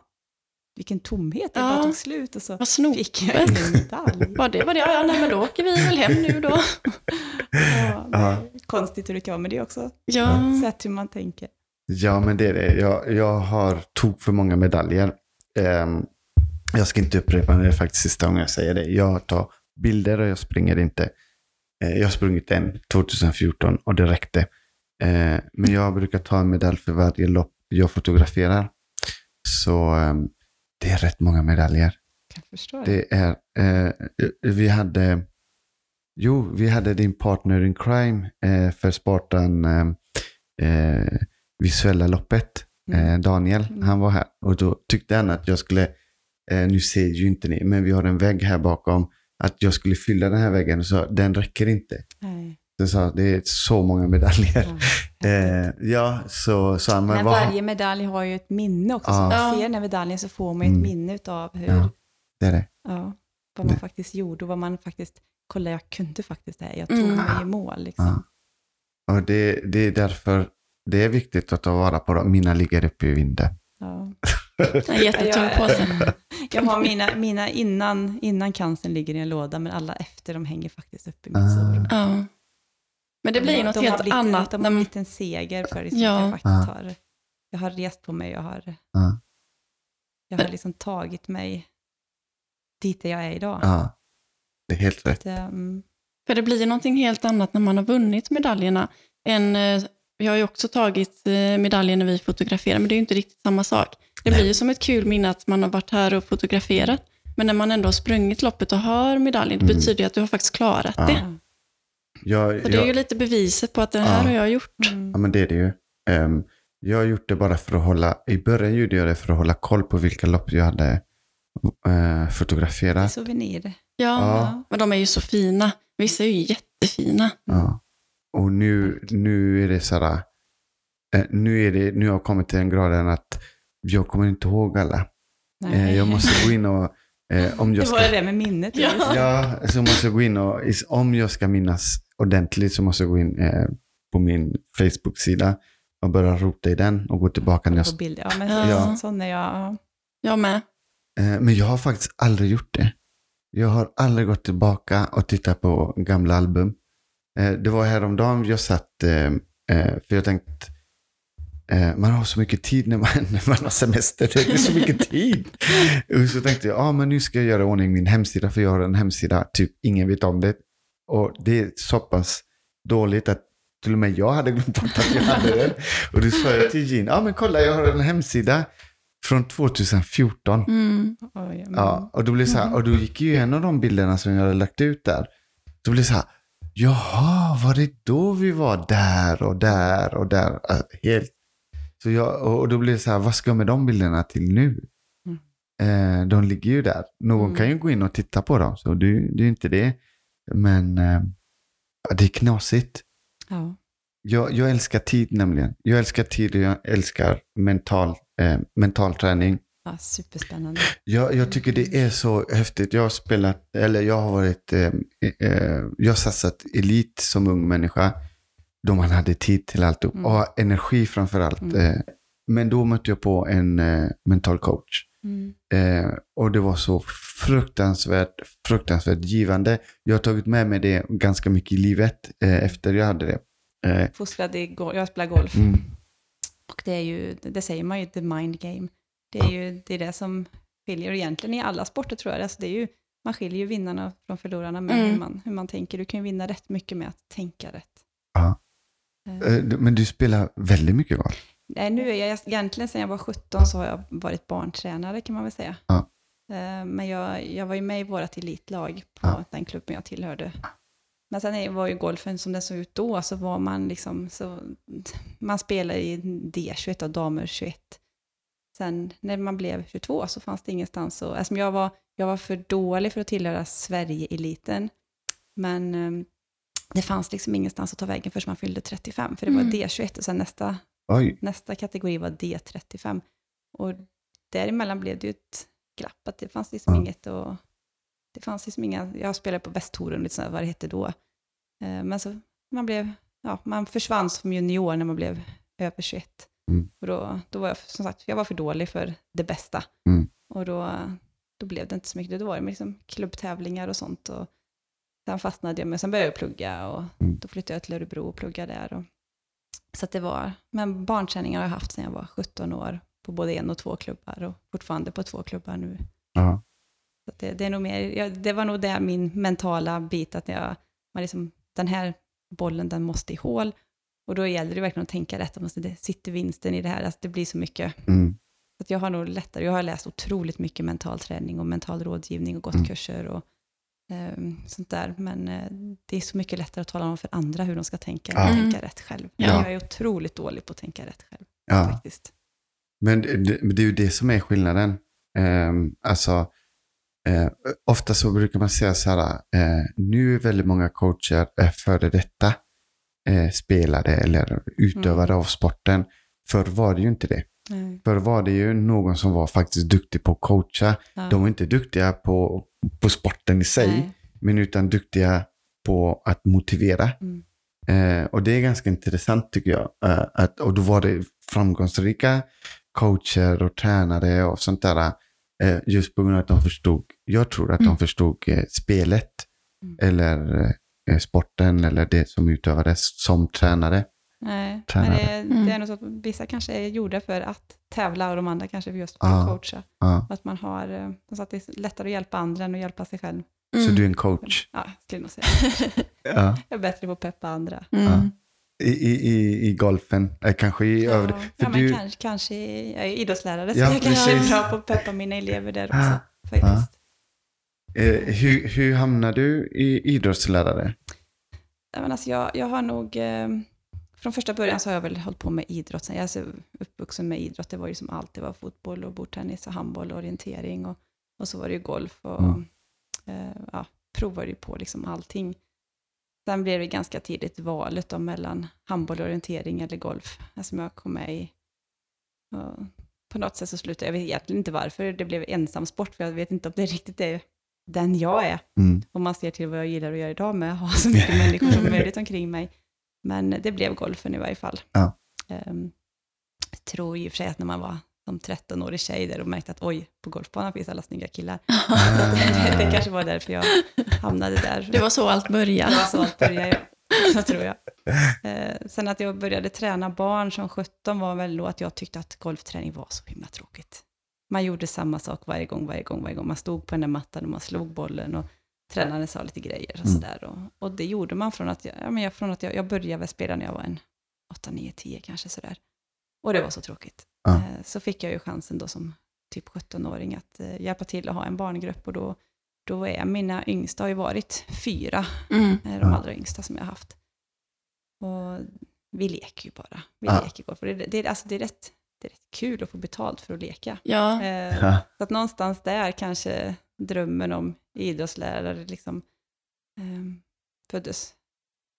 vilken tomhet, det Ja. bara tog slut och så Vad snopet. fick jag ingen medalj. Var det var det? Ja, nej men då åker vi väl hem nu då. *laughs* Ja, Ja. Konstigt hur det kan vara, men det är också Ja, sätt hur man tänker. Ja, men det är det. Jag, jag har tok för många medaljer. Ehm, jag ska inte upprepa det, det är faktiskt sista gången jag säger det. Jag tar bilder och jag springer inte. Eh, jag har sprungit en 2014 och det räckte. Eh, men jag brukar ta en medalj för varje lopp jag fotograferar. Så ehm, det är rätt många medaljer. Det är, eh, vi hade, jo, vi hade din partner in crime eh, för Spartan eh, eh, visuella loppet. Mm. Eh, Daniel, Mm. han var här och då tyckte han att jag skulle, eh, nu ser ju inte ni, men vi har en vägg här bakom, att jag skulle fylla den här väggen och sa den räcker inte. Nej. Så sa det är så många medaljer. Ja. *laughs* Eh, ja, så sa han, men Men vad, varje medalj har ju ett minne också. Ja. Så man Ja. ser den här medaljen så får man ju ett Mm. minne av hur, Ja. ja. det är det. vad man Det- faktiskt gjorde och vad man faktiskt, kolla jag kunde faktiskt det här, jag tog Mm. mig i mål. Liksom. Ja. Och det, det är därför det är viktigt att ta vara på dem. Mina ligger uppe i vinden. Ja. *laughs* en jättetung påse. *laughs* Jag har mina, mina innan, innan cancern ligger i en låda, men alla efter de hänger faktiskt upp i mitt Ah. sovrum. Ja. Men det blir ju något de helt blivit, annat. De har man- blivit en seger för liksom, Ja. jag faktiskt Ja. har, jag har rest på mig, jag har, Ja. jag har liksom tagit mig dit där jag är idag. Ja, det är helt rätt. Det, mm, För det blir ju någonting helt annat när man har vunnit medaljerna. En, eh, vi har ju också tagit eh, medaljer när vi fotograferar, men det är ju inte riktigt samma sak. Det blir ju som ett kul minne att man har varit här och fotograferat. Men när man ändå har sprungit loppet och har medaljen, det Mm. betyder ju att du har faktiskt klarat Ja. det. Ja. Jag, Så det är ju jag, lite beviset på att det här Ja. har jag gjort. Mm. ja, men det är det ju. Ehm, jag har gjort det bara för att hålla, i början gjorde jag det för att hålla koll på vilka lopp jag hade Det är fotograferat. souvenir. Ja, Ja. men de är ju så fina. Vissa är ju jättefina. Ja. Och nu, nu är det så här, eh, nu, är det, nu har jag kommit till den graden att jag kommer inte ihåg alla. Eh, jag måste gå in och, eh, om jag det ska var det med minnet. Ja. Ja, så måste jag gå in och om jag ska minnas ordentligt så måste jag gå in eh, på min Facebook-sida och börja rota i den och gå tillbaka när jag... På bild. Ja, men Ja. så, Ja. sån är jag. ja. Jag med. Eh, men jag har faktiskt aldrig gjort det. Jag har aldrig gått tillbaka och tittat på gamla album. Eh, det var häromdagen jag satt, eh, för jag tänkte, man har så mycket tid när man, *laughs* när man har semester. Det är så mycket *laughs* tid. Och så tänkte jag, ah, men nu ska jag göra i ordning min hemsida, för jag har en hemsida, typ ingen vet om det. Och det är så pass dåligt att till och med jag hade glömt bort att jag hade den. Och då sa jag till Jean, ja ah, men kolla jag har en hemsida från 2014. Mm. Mm. Ja, och då blev så här, och då gick ju en av de bilderna som jag hade lagt ut där. Då blev det så här, jaha, var det då vi var där och där och där? Alltså, helt. Så jag, och då blev det så här, vad ska jag med de bilderna till nu? Eh, de ligger ju där. Någon Mm. kan ju gå in och titta på dem, så det, det är inte det. Men eh, det är knasigt. Ja. Jag, jag älskar tid nämligen. Jag älskar tid och jag älskar mental, eh, mental träning. Ja, superspännande. Jag, jag tycker det är så häftigt. Jag har spelat, eller jag har varit, eh, eh, jag har satsat elit som ung människa. Då man hade tid till allt Mm. och energi framför allt. Mm. Eh, men då mötte jag på en eh, mental coach. Mm. Eh, och det var så fruktansvärt, fruktansvärt givande. Jag har tagit med mig det ganska mycket i livet eh, efter jag hade det. Eh, Fostrad i go- jag spelar golf. mm, Och det är ju, det säger man ju, the mind game. Det är ju det, är det som skiljer egentligen i alla sporter tror jag. Alltså det är ju, man skiljer ju vinnarna från förlorarna med Mm. hur, man, hur man tänker. Du kan ju vinna rätt mycket med att tänka rätt. Ja. Eh, eh, men du spelar väldigt mycket golf. Nej, nu är jag, egentligen sedan jag var 17 så har jag varit barntränare kan man väl säga. Ja. Eh, Men jag, jag var ju med i vårt elitlag på Ja. den klubben jag tillhörde. Men sen var ju golfen som den såg ut då, så var man liksom, så, man spelade i D21 och damer 21. Sen när man blev 22 så fanns det ingenstans att, alltså jag var, jag var för dålig för att tillhöra Sverige-eliten. Men eh, det fanns liksom ingenstans att ta vägen förrän man fyllde 35, för det var Mm. D21 och sen nästa Oj, Nästa kategori var D35. Och däremellan blev det ju ett glapp, att det fanns liksom Ja. inget och det fanns liksom inga, jag spelade på Västtoren, lite sådär, vad det hette då. Eh, Men så man blev, ja, man försvann som junior när man blev över 21. Mm. Och då, då var jag, som sagt, jag var för dålig för det bästa. Mm. Och då, då blev det inte så mycket, då var det liksom klubbtävlingar och sånt. Och sen fastnade jag, men sen började jag plugga och Mm. då flyttade jag till Örebro och pluggade där. Och, så att det var, men barnträningar har jag haft sedan jag var 17 år på både en och två klubbar och fortfarande på två klubbar nu. ja. Så att det, det, är nog mer, ja, det var nog det min mentala bit, att jag, man liksom, den här bollen den måste i hål. Och då gäller det verkligen att tänka rätt, att man- det sitter vinsten i det här, alltså det blir så mycket. Mm. Så att jag har nog lättare, jag har läst otroligt mycket mental träning och mental rådgivning och gått Mm. kurser och sånt där. Men eh, det är så mycket lättare att tala om för andra hur de ska tänka, än Ja. att Mm. tänka rätt själv. Ja. Jag är otroligt dålig på att tänka rätt själv, ja. faktiskt. Men det, det det är ju det som är skillnaden. Um, alltså, eh, ofta så brukar man säga så här, eh, nu är väldigt många coacher eh, före detta eh, spelare eller utövare Mm. av sporten. Förr var det ju inte det. Nej. Förr var det ju någon som var faktiskt duktig på att coacha. Ja. De var inte duktiga på, på sporten i sig, Nej. men utan duktiga på att motivera. Mm. Eh, och det är ganska intressant tycker jag. Eh, att, och då var det framgångsrika coacher och tränare och sånt där. Eh, just på grund av att de förstod, jag tror att de Mm. förstod eh, spelet Mm. eller eh, sporten eller det som utövades som tränare. Nej, men det, det är Mm. nog så att vissa kanske är gjorda för att tävla och de andra kanske just för Ja. att coacha. Ja. Att man har, eh, så att det är lättare att hjälpa andra än att hjälpa sig själv. Så Mm. du är en coach. Ja, jag skulle nog säga. *laughs* Ja. Jag är bättre på att peppa andra. Mm. I, i, i, I golfen, eh, kanske i. Ja, För ja men du, kanske, kanske, jag är idrottslärare så Ja, jag kanske är bra på att peppa mina elever där också. Ah, Faktiskt. eh, hur, hur hamnar du i idrottslärare? Ja, men alltså jag, jag har nog, eh, från första början så har jag väl hållit på med idrott. Sen jag är så uppvuxen med idrott, det var ju som allt. Det var fotboll och bordtennis och handboll och orientering och, och så var det ju golf och Mm. eh, ja, provade ju på liksom allting. Sen blev det ganska tidigt valet då mellan handboll, orientering eller golf, som jag kom med i. Och på något sätt så slutade jag, jag vet egentligen inte varför det blev ensamsport, för jag vet inte om det riktigt är den jag är Mm. om man ser till vad jag gillar att göra idag med att ha så mycket *laughs* människor som möjligt omkring mig. Men det blev golfen i varje fall. Ja. Ehm, jag tror i och för sig att när man var som 13-årig tjej där och märkte att oj, på golfbanan finns alla snygga killar. *laughs* Det, det kanske var därför jag hamnade där. Det var så allt Det började. var så allt började, ja. Så tror jag. Eh, sen att jag började träna barn som 17 var väl då att jag tyckte att golfträning var så himla tråkigt. Man gjorde samma sak varje gång, varje gång, varje gång. Man stod på den där mattan och man slog bollen och tränaren sa lite grejer och Mm. sådär. Och, och det gjorde man från att jag, ja, men jag, från att jag, jag började väl spela när jag var en 8, 9, 10 kanske sådär. Och det var så tråkigt. Ja. Eh, så fick jag ju chansen då som typ 17-åring att eh, hjälpa till att ha en barngrupp och då, då är mina yngsta har ju varit fyra Mm. är de Ja. allra yngsta som jag har haft. Och vi leker ju bara. Vi Ja. leker. Och det, det, alltså det, är rätt, det är rätt kul att få betalt för att leka. Ja, Eh, Ja. Så att någonstans där kanske drömmen om idrottslärare liksom eh, föddes.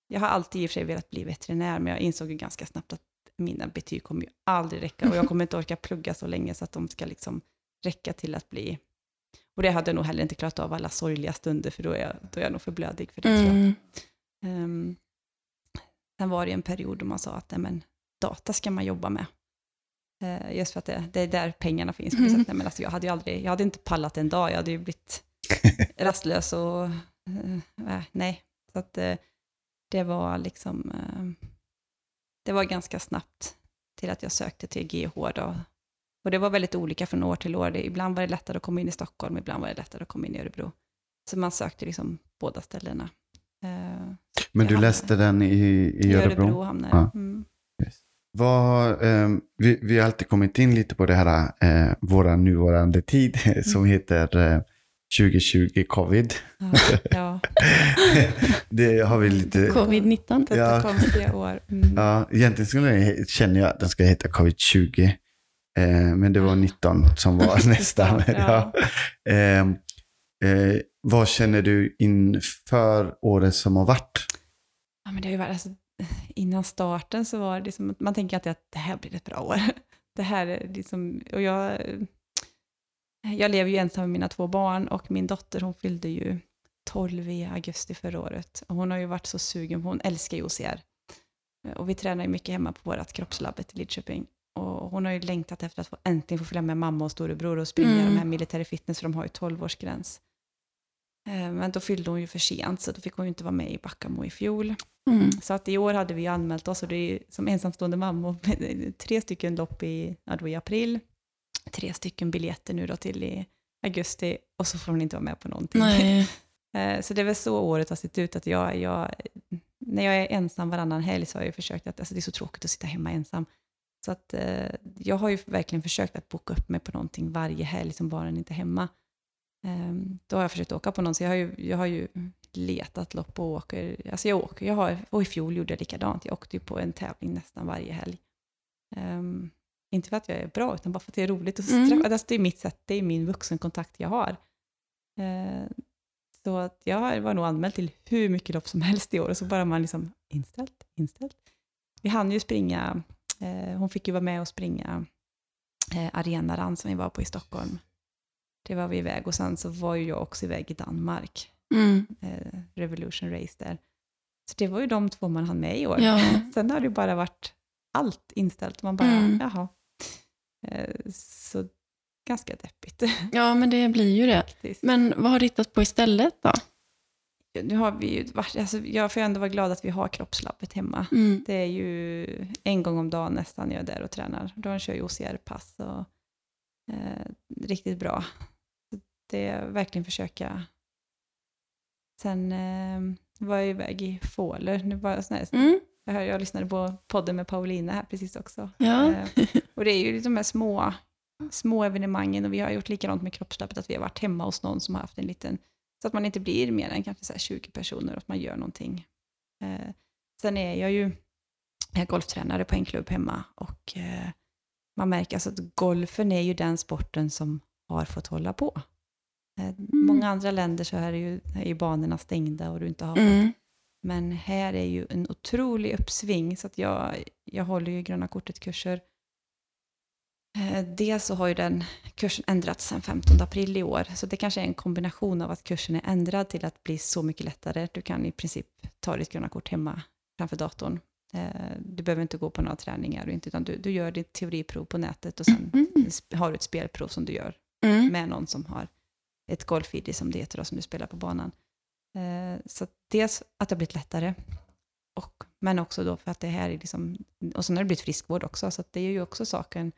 Jag har alltid i och för sig velat bli veterinär, men jag insåg ju ganska snabbt att mina betyg kommer ju aldrig räcka och jag kommer inte orka plugga så länge så att de ska liksom räcka till att bli... Och det hade jag nog heller inte klarat av alla sorgliga stunder, för då är jag, då är jag nog för blödig för det tror jag. Mm. Um, sen var det en period då man sa att nej, men, data ska man jobba med. Eh, just för att det, det är där pengarna finns. Mm. Nej, men alltså, jag, hade ju aldrig, jag hade inte pallat en dag, jag hade ju blivit *laughs* rastlös och eh, äh, nej. Så att eh, det var liksom, eh, det var ganska snabbt till att jag sökte till GH då. Och det var väldigt olika från år till år. Det, ibland var det lättare att komma in i Stockholm, ibland var det lättare att komma in i Örebro. Så man sökte liksom båda ställena. Eh, Men du läste den i, i I Örebro? Örebro hamnade Ja. Mm. Vad, ehm, vi, vi har alltid kommit in lite på det här, eh, våra nuvarande tid *laughs* som heter eh, 2020 covid. Ja, ja, *laughs* det har vi lite... Covid-19. detta Ja. konstiga år. Mm. Ja, egentligen skulle jag, känner jag att den ska heta covid-20. Eh, men det var 19 som var *laughs* nästa. Ja. ja. Ehm, eh, vad känner du inför året som har varit? Ja, men det har ju varit, alltså, innan starten så var det liksom, att man tänker alltid att det här blir ett bra år. *laughs* Det här är liksom, och jag, jag lever ju ensam med mina två barn och min dotter hon fyllde ju 12 i augusti förra året. Och hon har ju varit så sugen, hon älskar ju OCR. Och vi tränar ju mycket hemma på vårt kroppslabbet i Lidköping. Och hon har ju längtat efter att få, äntligen få följa med mamma och storebror och springa Mm. de här military fitness, för de har ju 12-årsgräns. Eh, Men då fyllde hon ju för sent, så då fick hon ju inte vara med i Backamo i fjol. Mm. Så att i år hade vi anmält oss och det är som ensamstående mamma *laughs* tre stycken lopp i, ja, i april, tre stycken biljetter nu då till i augusti och så får hon inte vara med på någonting. Nej. *laughs* Eh, Så det är väl så året har sett ut, att jag, jag, när jag är ensam varannan helg så har jag försökt att, alltså det är så tråkigt att sitta hemma ensam. Så att eh, jag har ju verkligen försökt att boka upp mig på någonting varje helg som barnen inte är hemma. Ehm, Då har jag försökt åka på någon, så jag har ju, jag har ju letat lopp och åker. Alltså jag åker, jag har, och i fjol gjorde jag likadant. Jag åkte ju på en tävling nästan varje helg. Ehm, inte för att jag är bra, utan bara för att det är roligt. Och Mm. alltså det är mitt sätt, det är min vuxenkontakt jag har. Ehm, så att jag var nog anmäld till hur mycket lopp som helst i år, och så bara man liksom inställt, inställt. Vi hann ju springa, eh, hon fick ju vara med och springa eh, arenaran som vi var på i Stockholm. Det var vi iväg och sen så var ju jag också iväg i Danmark, Mm. eh, Revolution Race där. Så det var ju de två man hann med i år. Ja. *laughs* Sen har det ju bara varit allt inställt. Man bara, Mm. jaha. Eh, så ganska deppigt ja, men det blir ju det. faktiskt. Men vad har du hittat på istället då? Nu har vi ju alltså, jag får ju ändå vara glad att vi har kroppslabbet hemma. Mm. Det är ju en gång om dagen nästan jag är där och tränar. De kör ju OCR-pass och eh, riktigt bra. Det är verkligen försöka. Sen eh, var jag iväg i Fåler. Nu var jag, sån här, Mm. jag, hör- jag lyssnade på podden med Paulina här precis också. Ja. Eh, och det är ju de här små, små evenemangen och vi har gjort likadant med kroppslabbet, att vi har varit hemma hos någon som har haft en liten, så att man inte blir mer än kanske så här 20 personer och att man gör någonting. Eh, sen är jag ju jag golftränare på en klubb hemma och eh, man märker alltså att golfen är ju den sporten som har fått hålla på. Eh, Många andra länder så är, ju, är ju banorna stängda och du inte har Mm. men här är ju en otrolig uppsving, så att jag, jag håller ju gröna kortet-kurser. Eh, Dels så har ju den kursen ändrats sedan 15 april i år, så det kanske är en kombination av att kursen är ändrad till att bli så mycket lättare. Du kan i princip ta ditt gröna kort hemma framför datorn. Eh, Du behöver inte gå på några träningar, inte, utan du, du gör ditt teoriprov på nätet och sen Mm. har du ett spelprov som du gör Mm. med någon som har ett golf som det heter då, som du spelar på banan. Eh, så dels att det har blivit lättare, och, men också då för att det här är liksom, och sen har det blivit friskvård också, så att det är ju också saken,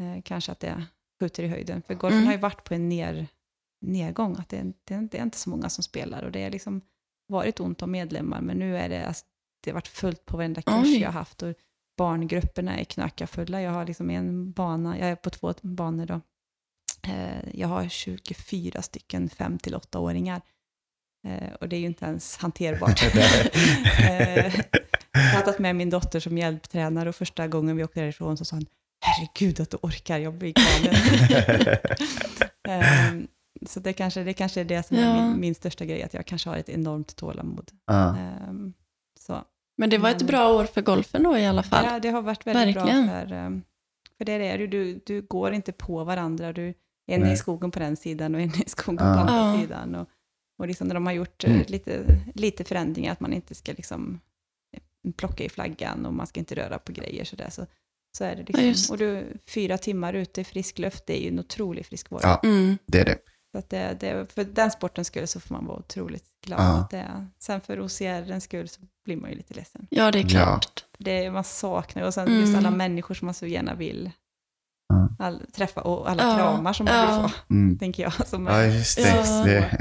eh, kanske att det skjuter i höjden. För golfen Mm. har ju varit på en ner, nedgång, att det, är- det, det är inte så många som spelar och det har liksom varit ont om medlemmar, men nu är det, alltså, det har varit fullt på varenda kurs Oj. jag har haft och barngrupperna är knökafulla. Jag har liksom en bana, jag är på två banor då. Eh, Jag har 24 stycken 5 till 8-åringar. Eh, Och det är ju inte ens hanterbart. *laughs* Eh, Jag har tagit med min dotter som hjälptränare och första gången vi åkte därifrån så sa han Herregud att du orkar, jag blir galen. *laughs* Ehm, Så det kanske, det kanske är det som är Ja. min, min största grej, att jag kanske har ett enormt tålamod. Ja. Ehm, Så. Men det var ett Men- bra år för golfen då i alla fall. Ja, det har varit väldigt Verkligen. bra för, ehm, för det är det, du, du går inte på varandra, du, En Nej. i skogen på den sidan och en i skogen Ja. på andra Ja. sidan. Och, och liksom när de har gjort eh, Mm. lite, lite förändringar, att man inte ska liksom eh, plocka i flaggan och man ska inte röra på grejer sådär. Så, så är det Ja, liksom. Och du, fyra timmar ute i frisk luft, det är ju en otrolig friskvård. Ja. Mm. Det är det. Så att det, det, för den sportens skull så får man vara otroligt glad. Ja. Att det, är- sen för OCRens skull så blir man ju lite ledsen. Ja, det är Ja. klart. Det, man saknar och sen Mm. just alla människor som man så gärna vill Ja. All, träffa och alla Ja. kramar som man Ja. vill få, Mm. tänker jag. Som Ja, just det. Ja. det.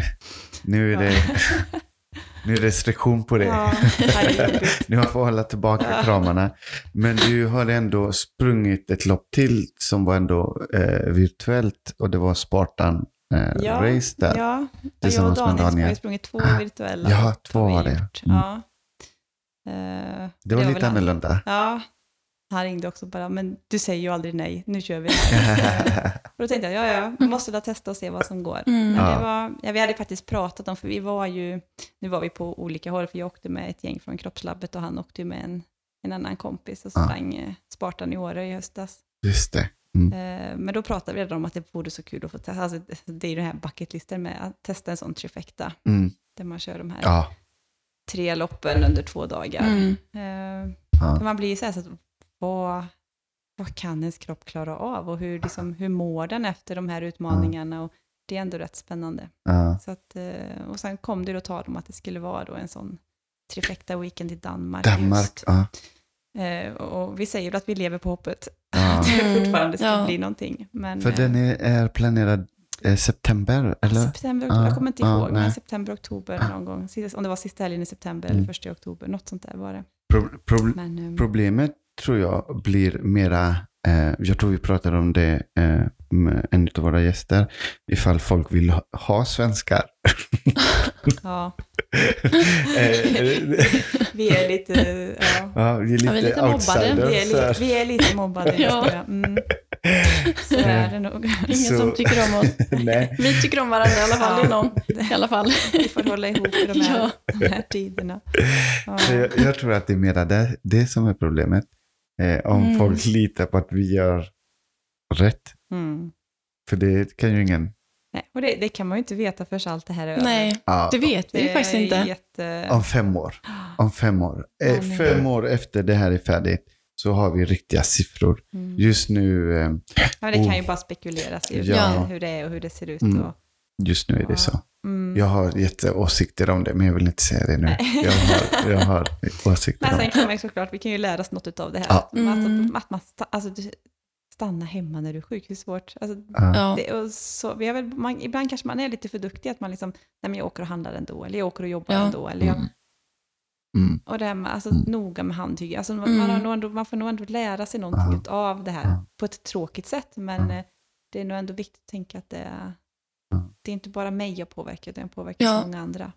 Nu är det, *laughs* nu är det restriktion på det. Ja, *laughs* det. Nu får hålla tillbaka Ja. kramarna. Men du har ändå sprungit ett lopp till som var ändå eh, virtuellt och det var Spartan eh, Ja, Race där. Ja, jag och Daniel, har sprungit två Ah, virtuella. ja, två har var det. Mm. Ja. Eh, Det var lite väl han- annorlunda. Ja, han ringde också bara, men du säger ju aldrig nej, nu kör vi *laughs* och då tänkte jag, ja, ja, jag måste då testa och se vad som går. Mm. Men Ja. det var, ja, vi hade faktiskt pratat om, för vi var ju, nu var vi på olika håll, för jag åkte med ett gäng från kroppslabbet och han åkte med en, en annan kompis och Ja. sprang eh, Spartan i Åre i höstas. Just det. Eh, Men då pratade vi redan om att det vore så kul att få testa, alltså, det är ju den här bucketlisten med att testa en sån trifecta, Mm. där man kör de här Ja. tre loppen under två dagar. Mm. Eh, Ja. man blir ju så här, så att, vad, vad kan ens kropp klara av och hur, liksom, hur mår den efter de här utmaningarna? Och det är ändå rätt spännande. Ja. Så att, eh, och sen kom det då tal om att det skulle vara då en sån trifecta weekend i Danmark. Danmark. Just. Ja. Eh, och vi säger att vi lever på hoppet Ja. *laughs* att det Mm, fortfarande ska ja. bli någonting. Men, För eh, den är, är planerad eh, september, eller? September, Ja, jag kommer inte ja, ihåg, men nej. september, oktober någon gång. Om det var sista helgen i september Mm. eller första i oktober, något sånt där var det. Pro, pro, Men, ehm, Problemet tror jag blir mera, eh, jag tror vi pratade om det eh, med en av våra gäster, ifall folk vill ha, ha svenskar. *laughs* ja, *laughs* Eh, *laughs* vi är lite, ja, ja, vi är lite, Ja, vi är lite mobbade. vi, är lite, vi är lite mobbade. Ja. ja. Mm, så är det nog. Ingen Så- som tycker om oss. Nej. Vi tycker om varandra i alla fall. Det är någon i alla fall. Vi får hålla ihop i de här, Ja. de här tiderna. Ja. Så jag, jag tror att det är mera det, det som är problemet. Eh, om Mm. folk litar på att vi gör rätt. Mm. För det kan ju ingen. Nej, och det, det kan man ju inte veta förrän allt det här är över. Nej, Ja, det vet vi Det ju faktiskt inte. Jätte... om fem år. Om fem år. Eh, men- fem år efter det här är färdigt så har vi riktiga siffror. Mm. Just nu, eh, Ja, men det kan ju Oh. bara spekuleras i Ja. hur det är och hur det ser ut. Mm. Och, just nu är det Ja. så. Mm. Jag har jätteåsikter om det, men jag vill inte säga det nu. Jag har, jag har *laughs* åsikter Men om sen kan man ju såklart, vi kan ju lära oss något av det här. Ja. Mm. Att, att man alltså, du- stanna hemma när du är sjuk, hur svårt? Alltså, Ja. Det, och så, vi har väl, man, ibland kanske man är lite för duktig, att man liksom, nej men jag åker och handlar ändå, eller jag åker och jobbar Ja. ändå, eller jag, Mm. Mm. och det här med, alltså, Mm. noga med handhygien. Alltså, man, Mm. man, har nog ändå, man får nog ändå lära sig någonting Ja. av det här Ja. på ett tråkigt sätt, men Ja. eh, det är nog ändå viktigt att tänka att det är. Det är inte bara mig jag påverkar, utan jag påverkar Ja. så många andra.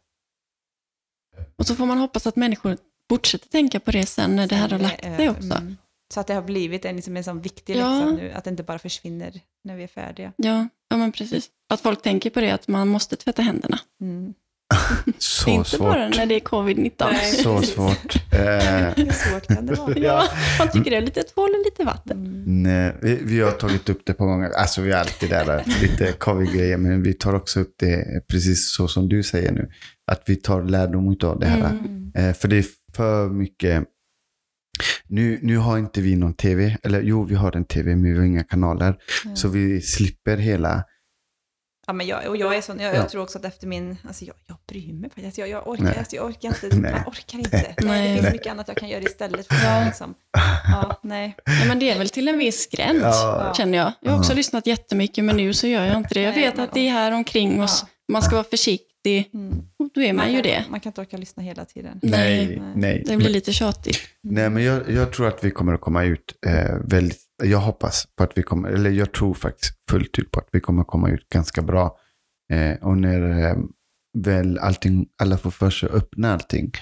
Och så får man hoppas att människor fortsätter tänka på det sen när det här har lagt sig också. Mm. Så att det har blivit en, liksom, en sån viktig Ja. läxa nu, att det inte bara försvinner när vi är färdiga. Ja, ja, men precis. Att folk tänker på det, att man måste tvätta händerna. Mm. Så inte svårt. bara när det är covid-19. Nej. Så svårt. *laughs* Hur svårt kan det vara? *laughs* Ja, man tycker det är lite tvål och lite vatten. Mm. nej, vi, vi har tagit upp det på gånger. Alltså vi är alltid där, lite covid-grejer, men vi tar också upp det precis så som du säger nu. Att vi tar lärdom av det här. Mm. Eh, för det är för mycket. Nu, nu har inte vi någon tv, eller jo, vi har en tv, men vi har inga kanaler. Ja. Så vi slipper hela... Ja, men jag, och jag, är sån, jag, Ja. jag tror också att efter min, alltså jag, jag bryr mig faktiskt, jag, jag, orkar, alltså jag orkar inte, Nej. man orkar inte. Nej. Nej. Det finns Nej. mycket annat jag kan göra istället. För ja. liksom. ja, nej. Ja, men det är väl till en viss gräns, Ja. känner jag. Jag har också Ja. lyssnat jättemycket, men nu så gör jag inte det. Jag Nej, vet men- att det är här omkring oss. Man ska vara försiktig. Mm. Och då är man ju kan, det. Man kan inte orka lyssna hela tiden. Nej, Nej. nej. Det blir lite tjatigt. Nej, men jag, jag tror att vi kommer att komma ut eh, väldigt... Jag hoppas på att vi kommer... Eller jag tror faktiskt fullt ut på att vi kommer att komma ut ganska bra. Eh, och när eh, väl allting, alla får för sig att öppna allting,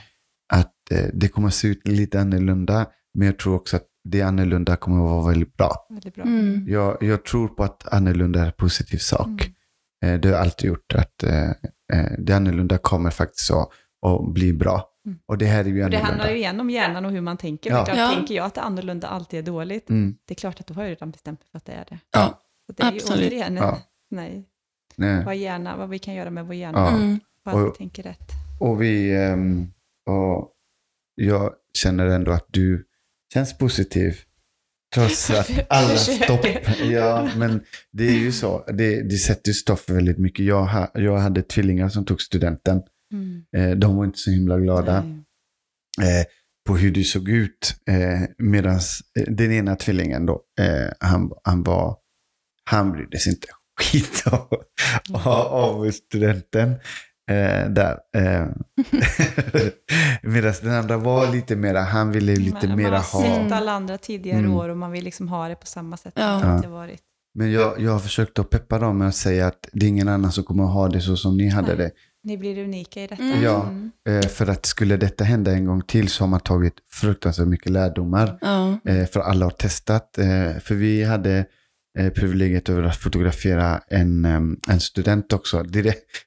att eh, det kommer att se ut lite annorlunda. Men jag tror också att det annorlunda kommer att vara väldigt bra. Väldigt bra. Mm. Jag, jag tror på att annorlunda är en positiv sak. Mm. Eh, det har alltid gjort att eh, eh, det annorlunda kommer faktiskt att, att bli bra. Mm. Och det här är ju Och det annorlunda. handlar ju igen om hjärnan och hur man tänker. Ja. Klart, Ja. Tänker jag att det annorlunda alltid är dåligt, Mm. det är klart att då har jag redan bestämt mig för att det är det. Ja, Så det är ju absolut. återigen Ja. Nej. Nej. Vad, hjärna, vad vi kan göra med vår hjärna. Ja. Mm. Att vi Och- tänker rätt. Och vi, ehm, och jag känner ändå att du känns positiv. Trots att alla stopp. Ja, men det är ju så. Det, det sätter ju stopp för väldigt mycket. Jag, ha, jag hade tvillingar som tog studenten. Mm. Eh, de var inte så himla glada Nej. eh, på hur du såg ut. Eh, Medan den ena tvillingen då, han, han var, han brydde sig inte *laughs* skit av, av, studenten. Eh, där. Eh. *laughs* Medan den andra var lite mera, han ville lite Men mera man har ha. sett alla andra tidigare Mm. år och man vill liksom ha det på samma sätt. Ja. Det har inte varit. Men jag, jag har försökt att peppa dem med att säga att det är ingen annan som kommer att ha det så som ni hade Nej. det. Ni blir unika i detta. Mm. Ja. Mm. Eh, för att skulle detta hända en gång till så har man tagit fruktansvärt mycket lärdomar. Eh, för alla har testat. Eh, för vi hade privilegiet över att fotografera en, en student också.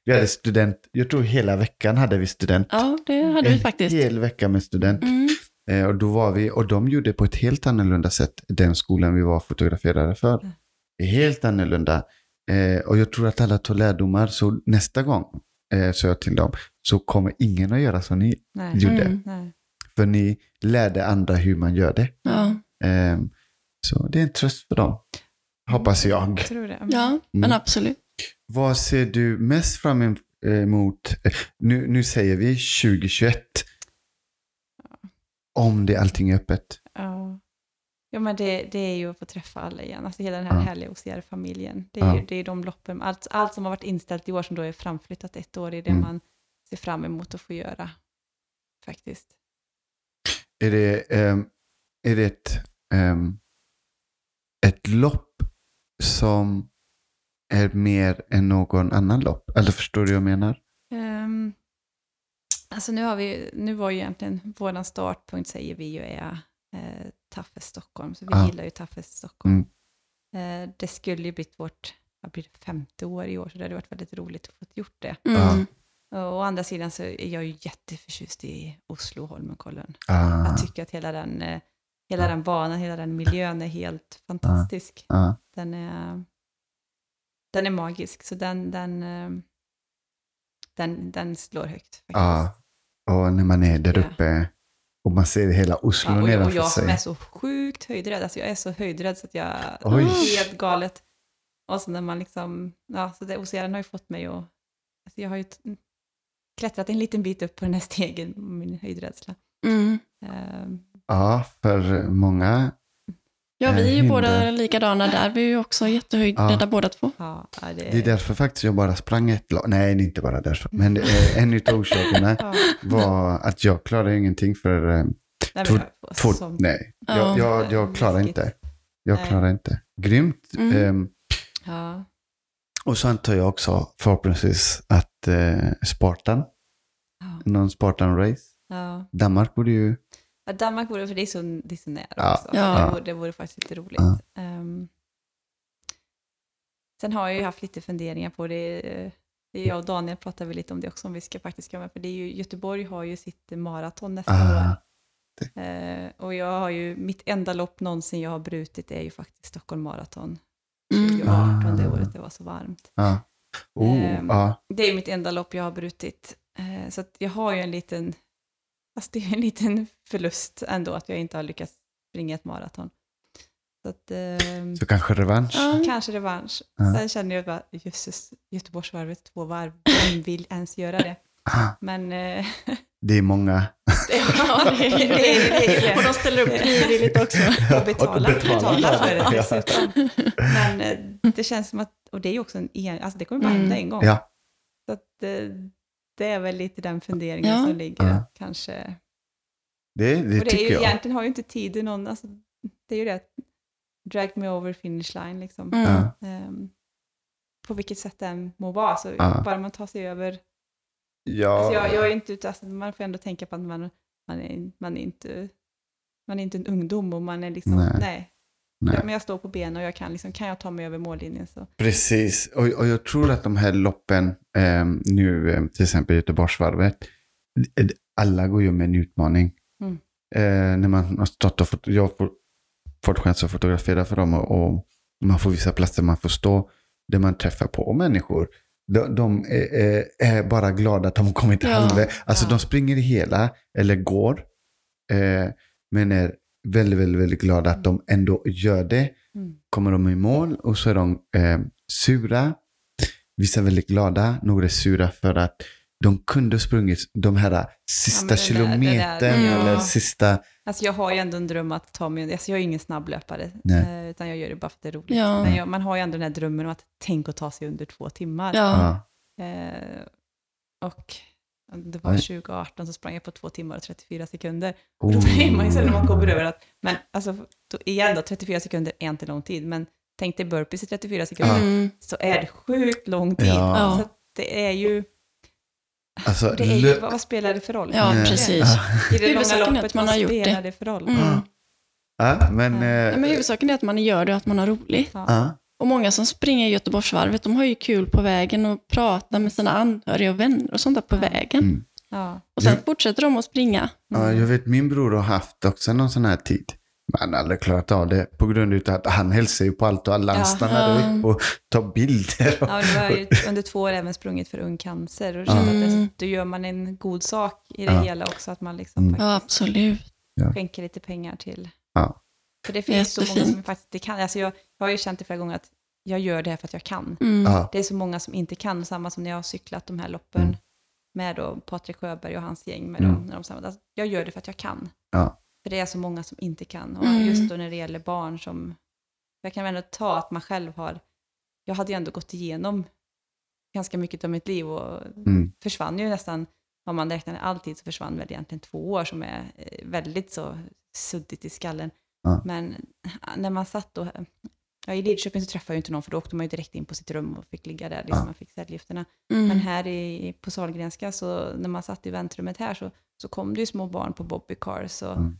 Vi hade student, jag tror hela veckan hade vi student. ja, det hade vi en faktiskt. hel vecka med student. Mm. Och då var vi, och de gjorde på ett helt annorlunda sätt den skolan vi var fotograferade för. Mm. Helt annorlunda. Och jag tror att alla tog lärdomar, så nästa gång eh, sa jag till dem, så kommer ingen att göra som ni Nej. gjorde. Mm. Nej. För ni lärde andra hur man gör det. Ja. Eh, så det är en tröst för dem, hoppas jag. Jag tror det. ja, men absolut. Vad ser du mest fram emot? eh, Nu, nu säger vi 2021. Om det allting är öppet. Ja. Ja, men det, det är ju att få träffa alla igen. Alltså hela den här Ja. härliga OCR-familjen. Det är Ja. ju det är de loppen, allt, allt som har varit inställt i år som då är framflyttat ett år, är det Mm. man ser fram emot att få göra. Faktiskt. Är det, ehm, är det ett, ehm, ett lopp som är mer än någon annan lopp? Eller förstår du vad jag menar? Um, alltså nu, har vi, nu var ju egentligen vår startpunkt, säger vi ju, är eh, Taffes Stockholm. Så vi Ja. gillar ju Taffes Stockholm. Mm. Eh, det skulle ju blivit vårt vad blir det, femte år i år, så det hade varit väldigt roligt att få gjort det. Mm. Och å andra sidan så är jag ju jätteförtjust i Oslo och Holmenkollen. Ah, Jag tycker att hela den, eh, hela den banan, hela den miljön är helt fantastisk. ah, Den, är, den är magisk, så den, den, eh, den, den slår högt. Faktiskt. ah. Och när man är där Ja. uppe och man ser hela Oslo Ja, och, jag, och nedanför jag som är sig. så sjukt höjdrädd, alltså jag är så höjdrädd så att jag, Oj. helt galet. Och så när man liksom, ja, så det, oceanen har ju fått mig att, alltså jag har ju klättrat en liten bit upp på den här stegen, min höjdrädsla. Mm. Ehm, Ja, för många. Ja, vi är ju Hinder. båda likadana där. Vi är ju också jättehöjdrädda Ja. båda två. ja, det, Det är därför faktiskt jag bara sprang ett lag. Nej, det är inte bara därför. Men eh, *laughs* en av orsakerna ja, var att jag klarade ingenting för eh, nej, två- jag- två, som- nej, Ja. jag, jag, jag klarar inte. Jag Nej. klarar inte. Grymt. Mm. Ehm, Ja, och så antar jag också förhoppningsvis att eh, Spartan, ja, någon Spartan race. ja. Danmark borde ju, Ja, Danmark vore, för det är så, det är så nära Ja. också. Ja. Det, vore, det vore faktiskt lite roligt. Ja. Ehm, sen har jag ju haft lite funderingar på det. det är jag och Daniel pratar väl lite om det också, om vi ska faktiskt komma. För det är ju, Göteborg har ju sitt maraton nästa Ah, år. Eh, och jag har ju, mitt enda lopp någonsin jag har brutit är ju faktiskt Stockholm Marathon. Mm. 2018, det Ah. året det var så varmt. ja. Oh, Ehm, ja. Det är mitt enda lopp jag har brutit. Eh, Så att jag har ju en liten, fast det är en liten förlust ändå att jag inte har lyckats springa ett maraton. Så att, ehm, Så kanske revansch. Ja. kanske revansch. Ja. Sen känner jag bara, jösses, Göteborgsvarvet två varv, vem vill ens göra det? *laughs* Men eh, *laughs* Det är många. Ja, det är *laughs* det är Och de ställer upp frivilligt också. och betala, Och betala betala för för det. det dessutom. Men eh, det känns som att, och det är ju också en, alltså det kommer bara Mm. hända en gång. Ja. Så att eh, det är väl lite den funderingen Ja. som ligger, Ja. att kanske Det, det och det är tycker ju, jag. egentligen har ju inte tiden någon, alltså, det är ju det, drag me over finish line liksom. Mm. Ehm, på vilket sätt den må vara, så Ja. bara man tar sig över. Ja. Alltså jag, jag är inte ute, alltså, man får ändå tänka på att man, man, är, man, är inte, man är inte en ungdom och man är liksom, Nej. nej. Nej. Men jag står på benen och jag kan, liksom, kan jag ta mig över mållinjen så. Precis, och, och jag tror att de här loppen, eh, nu eh, till exempel Göteborgsvarvet, alla går ju med en utmaning. Mm. Eh, när man har stått och fått, jag har fått, chans att fotografera för dem och, och man får vissa platser man får stå. där man träffar på människor. De, de är, är- bara glada att de kommit Ja. halvvägs. Alltså Ja. de springer hela, eller går, eh, men är väldigt, väldigt, väldigt glada att de ändå gör det. Mm. Kommer de i mål och så är de eh, sura. Vissa är väldigt glada, några är sura för att de kunde ha sprungit de här sista där- kilometern ja. eller sista... Alltså jag har ju ändå en dröm att ta mig, alltså jag är ingen snabblöpare, Nej. eh, utan jag gör det bara för att det är roligt. Ja. Men jag, man har ju ändå den här drömmen om att tänk att ta sig under två timmar. Ja. Ja. Eh, och det var Oj. 2018 så sprang jag på två timmar och 34 sekunder. Oh. Då blir man ju så när man kommer över att, men alltså då, igen då, 34 sekunder är inte lång tid, men tänk dig burpees i 34 sekunder, Mm. så är det sjukt lång tid. Ja. Så det är ju, Alltså, det är ju vad, vad spelar det för roll? Ja, Nej. precis. *laughs* I det långa att loppet, man har gjort spelar det. det för roll? Mm. Ja, men... Ja. eh, Nej, men huvudsaken är att man gör det och att man har roligt. Ja. Ja. Och många som springer Göteborgsvarvet, de har ju kul på vägen och pratar med sina anhöriga och vänner och sånt där på Ja. vägen. Mm. Ja. Och sen Jag- fortsätter de att springa. Ja, jag vet min bror har haft också någon sån här tid. Men han har aldrig klarat av det på grund av att han hälsar ju på allt och alla. Han Ja. stannar Ja. upp och tar bilder. Och, Ja, nu har ju *laughs* under två år även sprungit för Ung Cancer och kände att Mm. det, då gör man en god sak i det Ja. hela också, att man liksom Mm. Ja, absolut. skänker lite pengar till... Ja. För det finns så många som faktiskt inte kan. Alltså jag, jag har ju känt det flera gånger att jag gör det här för att jag kan. Mm. Det är så många som inte kan, samma som när jag har cyklat de här loppen Mm. med då Patrik Sjöberg och hans gäng. Med Mm. dem, när de. Alltså, jag gör det för att jag kan. Ja. För det är så många som inte kan. Och Mm. just då när det gäller barn som... Jag kan ändå ta att man själv har... Jag hade ju ändå gått igenom ganska mycket av mitt liv och mm, försvann ju nästan, om man räknar alltid så försvann väl egentligen två år som är eh, väldigt så suddigt i skallen. Ja. Men när man satt då, ja, i Lidköping så träffade jag ju inte någon för då åkte man ju direkt in på sitt rum och fick ligga där, liksom, Ja. man fick cellgifterna. Mm. Men här i, på Sahlgrenska, så när man satt i väntrummet här så, så kom det ju små barn på bobbycars och, Mm.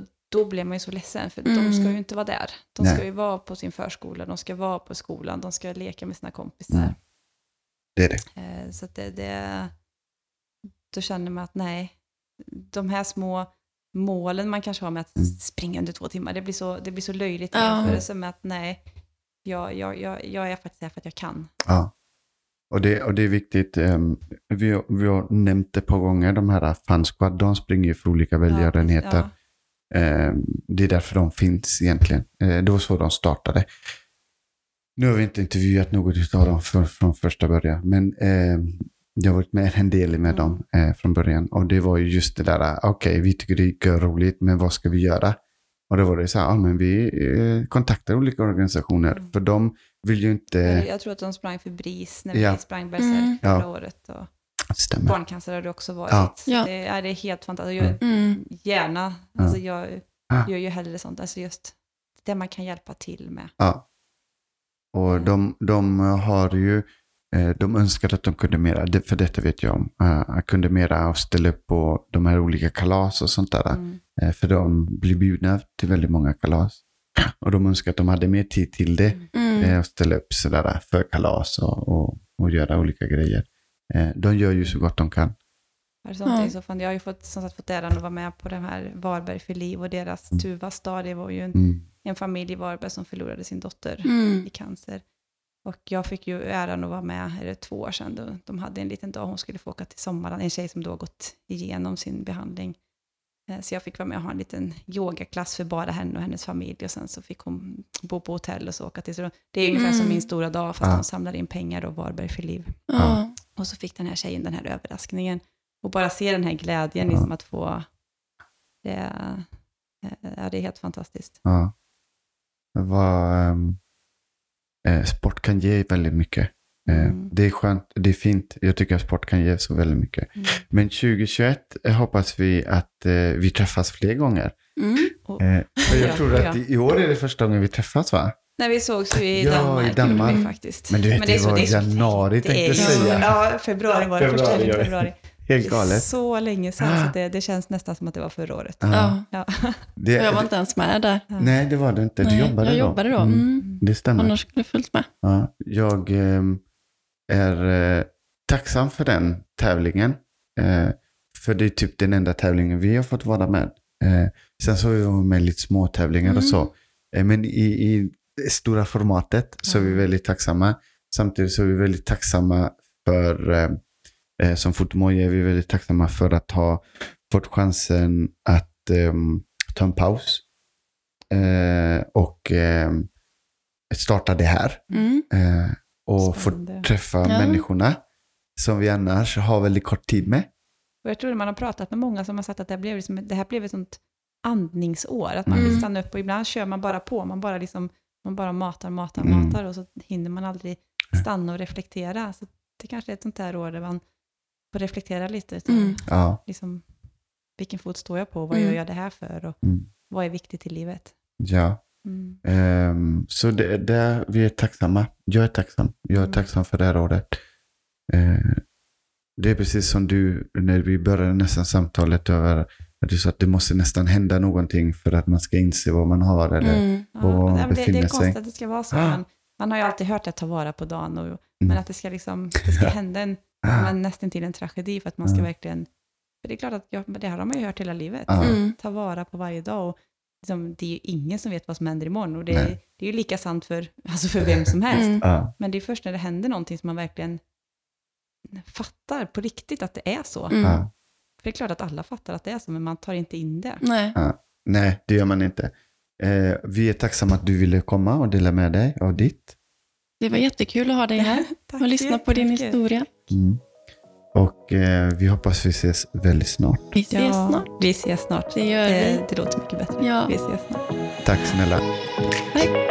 och då blev man ju så ledsen för Mm. de ska ju inte vara där. De Nej. ska ju vara på sin förskola, de ska vara på skolan, de ska leka med sina kompisar. Mm. det är det. Eh, Så att det, det, då känner man att nej, de här små målen man kanske har med att Mm. springa under två timmar, det blir så, det blir så löjligt i Ja. jämförelse med att nej, jag, jag, jag, jag är faktiskt här för att jag kan. Ja. Och det, och det är viktigt. ehm, vi, har- vi har nämnt ett par gånger de här Fun Squad. De springer ju för olika välgörenheter. Ja, Ehm, det är därför de finns egentligen. Eh, det var så de startade. Nu har vi inte intervjuat något av dem för, från första början. Men ehm, jag har varit med en del med Mm. dem eh, från början. Och det var ju just det där, ah, okej vi tycker det är roligt, men vad ska vi göra? Och då var det så här, ah, men vi eh, kontaktar olika organisationer. Mm. För de vill ju inte... Jag, jag tror att de sprang för BRIS när vi Ja. sprang Berserk Mm. förra Ja. året. Och Stämmer. barncancer har det också varit. Ja. Det, är, det är helt fantastiskt. Jag, Mm. Gärna, Ja. alltså jag Ja. gör ju hellre sånt. Alltså just det man kan hjälpa till med. Ja. Och de, de har ju, eh, de önskar att de kunde mera, för detta vet jag om, eh, kunde mera och ställa upp på de här olika kalas och sånt där. Mm. Eh, För de blir bjudna till väldigt många kalas. *clears throat* Och de önskar att de hade mer tid till det. Mm. eh, Och ställa upp sådär för kalas och, och, och göra olika grejer. Eh, De gör ju så gott de kan. Är det sånt Ja. i så fall. Jag har ju fått, som sagt, fått äran att vara med på den här Varberg för liv och deras Mm. Tuvas dag. Det var ju en, Mm. en familj i Varberg som förlorade sin dotter Mm. i cancer. Och jag fick ju äran att vara med, är det två år sedan, då, de hade en liten dag, hon skulle få åka till Sommarland, en tjej som då har gått igenom sin behandling. Eh, Så jag fick vara med och ha en liten yogaklass för bara henne och hennes familj och sen så fick hon bo på hotell och så åka till. Så det är ungefär som Mm. min stora dag fast Ja. de samlar in pengar och Varberg för liv. Ja. Och så fick den här tjejen den här överraskningen. Och bara se den här glädjen, Ja. liksom att få... Det, är- ja, det är helt fantastiskt. Ja. Det var, ehm, eh, sport kan ge väldigt mycket. Eh, Mm. Det är skönt, det är fint. Jag tycker att sport kan ge så väldigt mycket. Mm. Men 2021 hoppas vi att eh, vi träffas fler gånger. Mm. Eh, för jag Ja, tror att ja. i, i år är det första gången vi träffas va? när vi sågs ju i Ja, Danmark, i Danmark. vi faktiskt. Men du vet, det är var är januari, det tänkte ju- säga. Ja, februari var det, första Februari, helgen i ja. februari. Helt Det är galet. så länge sedan, så det, det känns nästan som att det var förra året. Ja. *laughs* Det, Och jag var inte ens med där. Nej, det var det inte. Du Nej, jobbade jag då? jobbade då. Mm. Mm. Det stämmer. Annars skulle jag följt med. Ja, jag ehm, är eh, tacksam för den tävlingen. Eh, för det är typ den enda tävlingen vi har fått vara med. Eh, sen så har vi varit med lite små tävlingar och Mm. så. Eh, men i, i det stora formatet så är vi väldigt tacksamma. samtidigt så är vi väldigt tacksamma för, eh, som Fotomoja är vi väldigt tacksamma för att ha fått chansen att eh, ta en paus eh, och eh, starta det här. Mm. Eh, och få Spännande. träffa Ja. människorna som vi annars har väldigt kort tid med. Och jag tror att man har pratat med många som har sagt att det här blev, liksom, det här blev ett sånt andningsår. Att man Mm. vill stanna upp och ibland kör man bara på. Man bara, liksom, man bara matar, matar, Mm. matar och så hinner man aldrig stanna och reflektera. Så det kanske är ett sånt här år där man får reflektera lite. Utan, Mm. Ja. liksom, vilken fot står jag på? Vad Mm. gör jag det här för? Och Mm. vad är viktigt i livet? ja. Mm. Ehm, så det, det, vi är tacksamma. Jag är tacksam. Jag är Mm. tacksam för det här året. Eh, det är precis som du, när vi började nästan samtalet över att du sa att det måste nästan hända någonting för att man ska inse vad man har. Eller, Mm. Ja, men det, det befinner är sig. konstigt att det ska vara så. Ah. Men man har ju alltid hört att ta vara på dagen. Och, Mm. Men att det ska, liksom, det ska hända en, men nästan till en tragedi för att man ska Ja. verkligen... För det är klart att ja, men det här har man ju hört hela livet. Ja. Mm. Ta vara på varje dag. Och liksom, det är ju ingen som vet vad som händer imorgon. Och det, är, det är ju lika sant för, alltså för vem som helst. Mm. Ja, Men det är först när det händer någonting som man verkligen fattar på riktigt att det är så. Mm. ja. För det är klart att alla fattar att det är så, men man tar inte in det. Nej. Nej, det gör man inte. Eh, vi är tacksamma att du ville komma och dela med dig av ditt. Det var jättekul att ha dig här *laughs* Tack och lyssna på din historia. Mm. Och eh, vi hoppas vi ses väldigt snart. Vi ses Ja, snart. vi ses snart. Det gör det, vi. det låter mycket bättre. Ja. Vi ses snart. Tack snälla. Hej.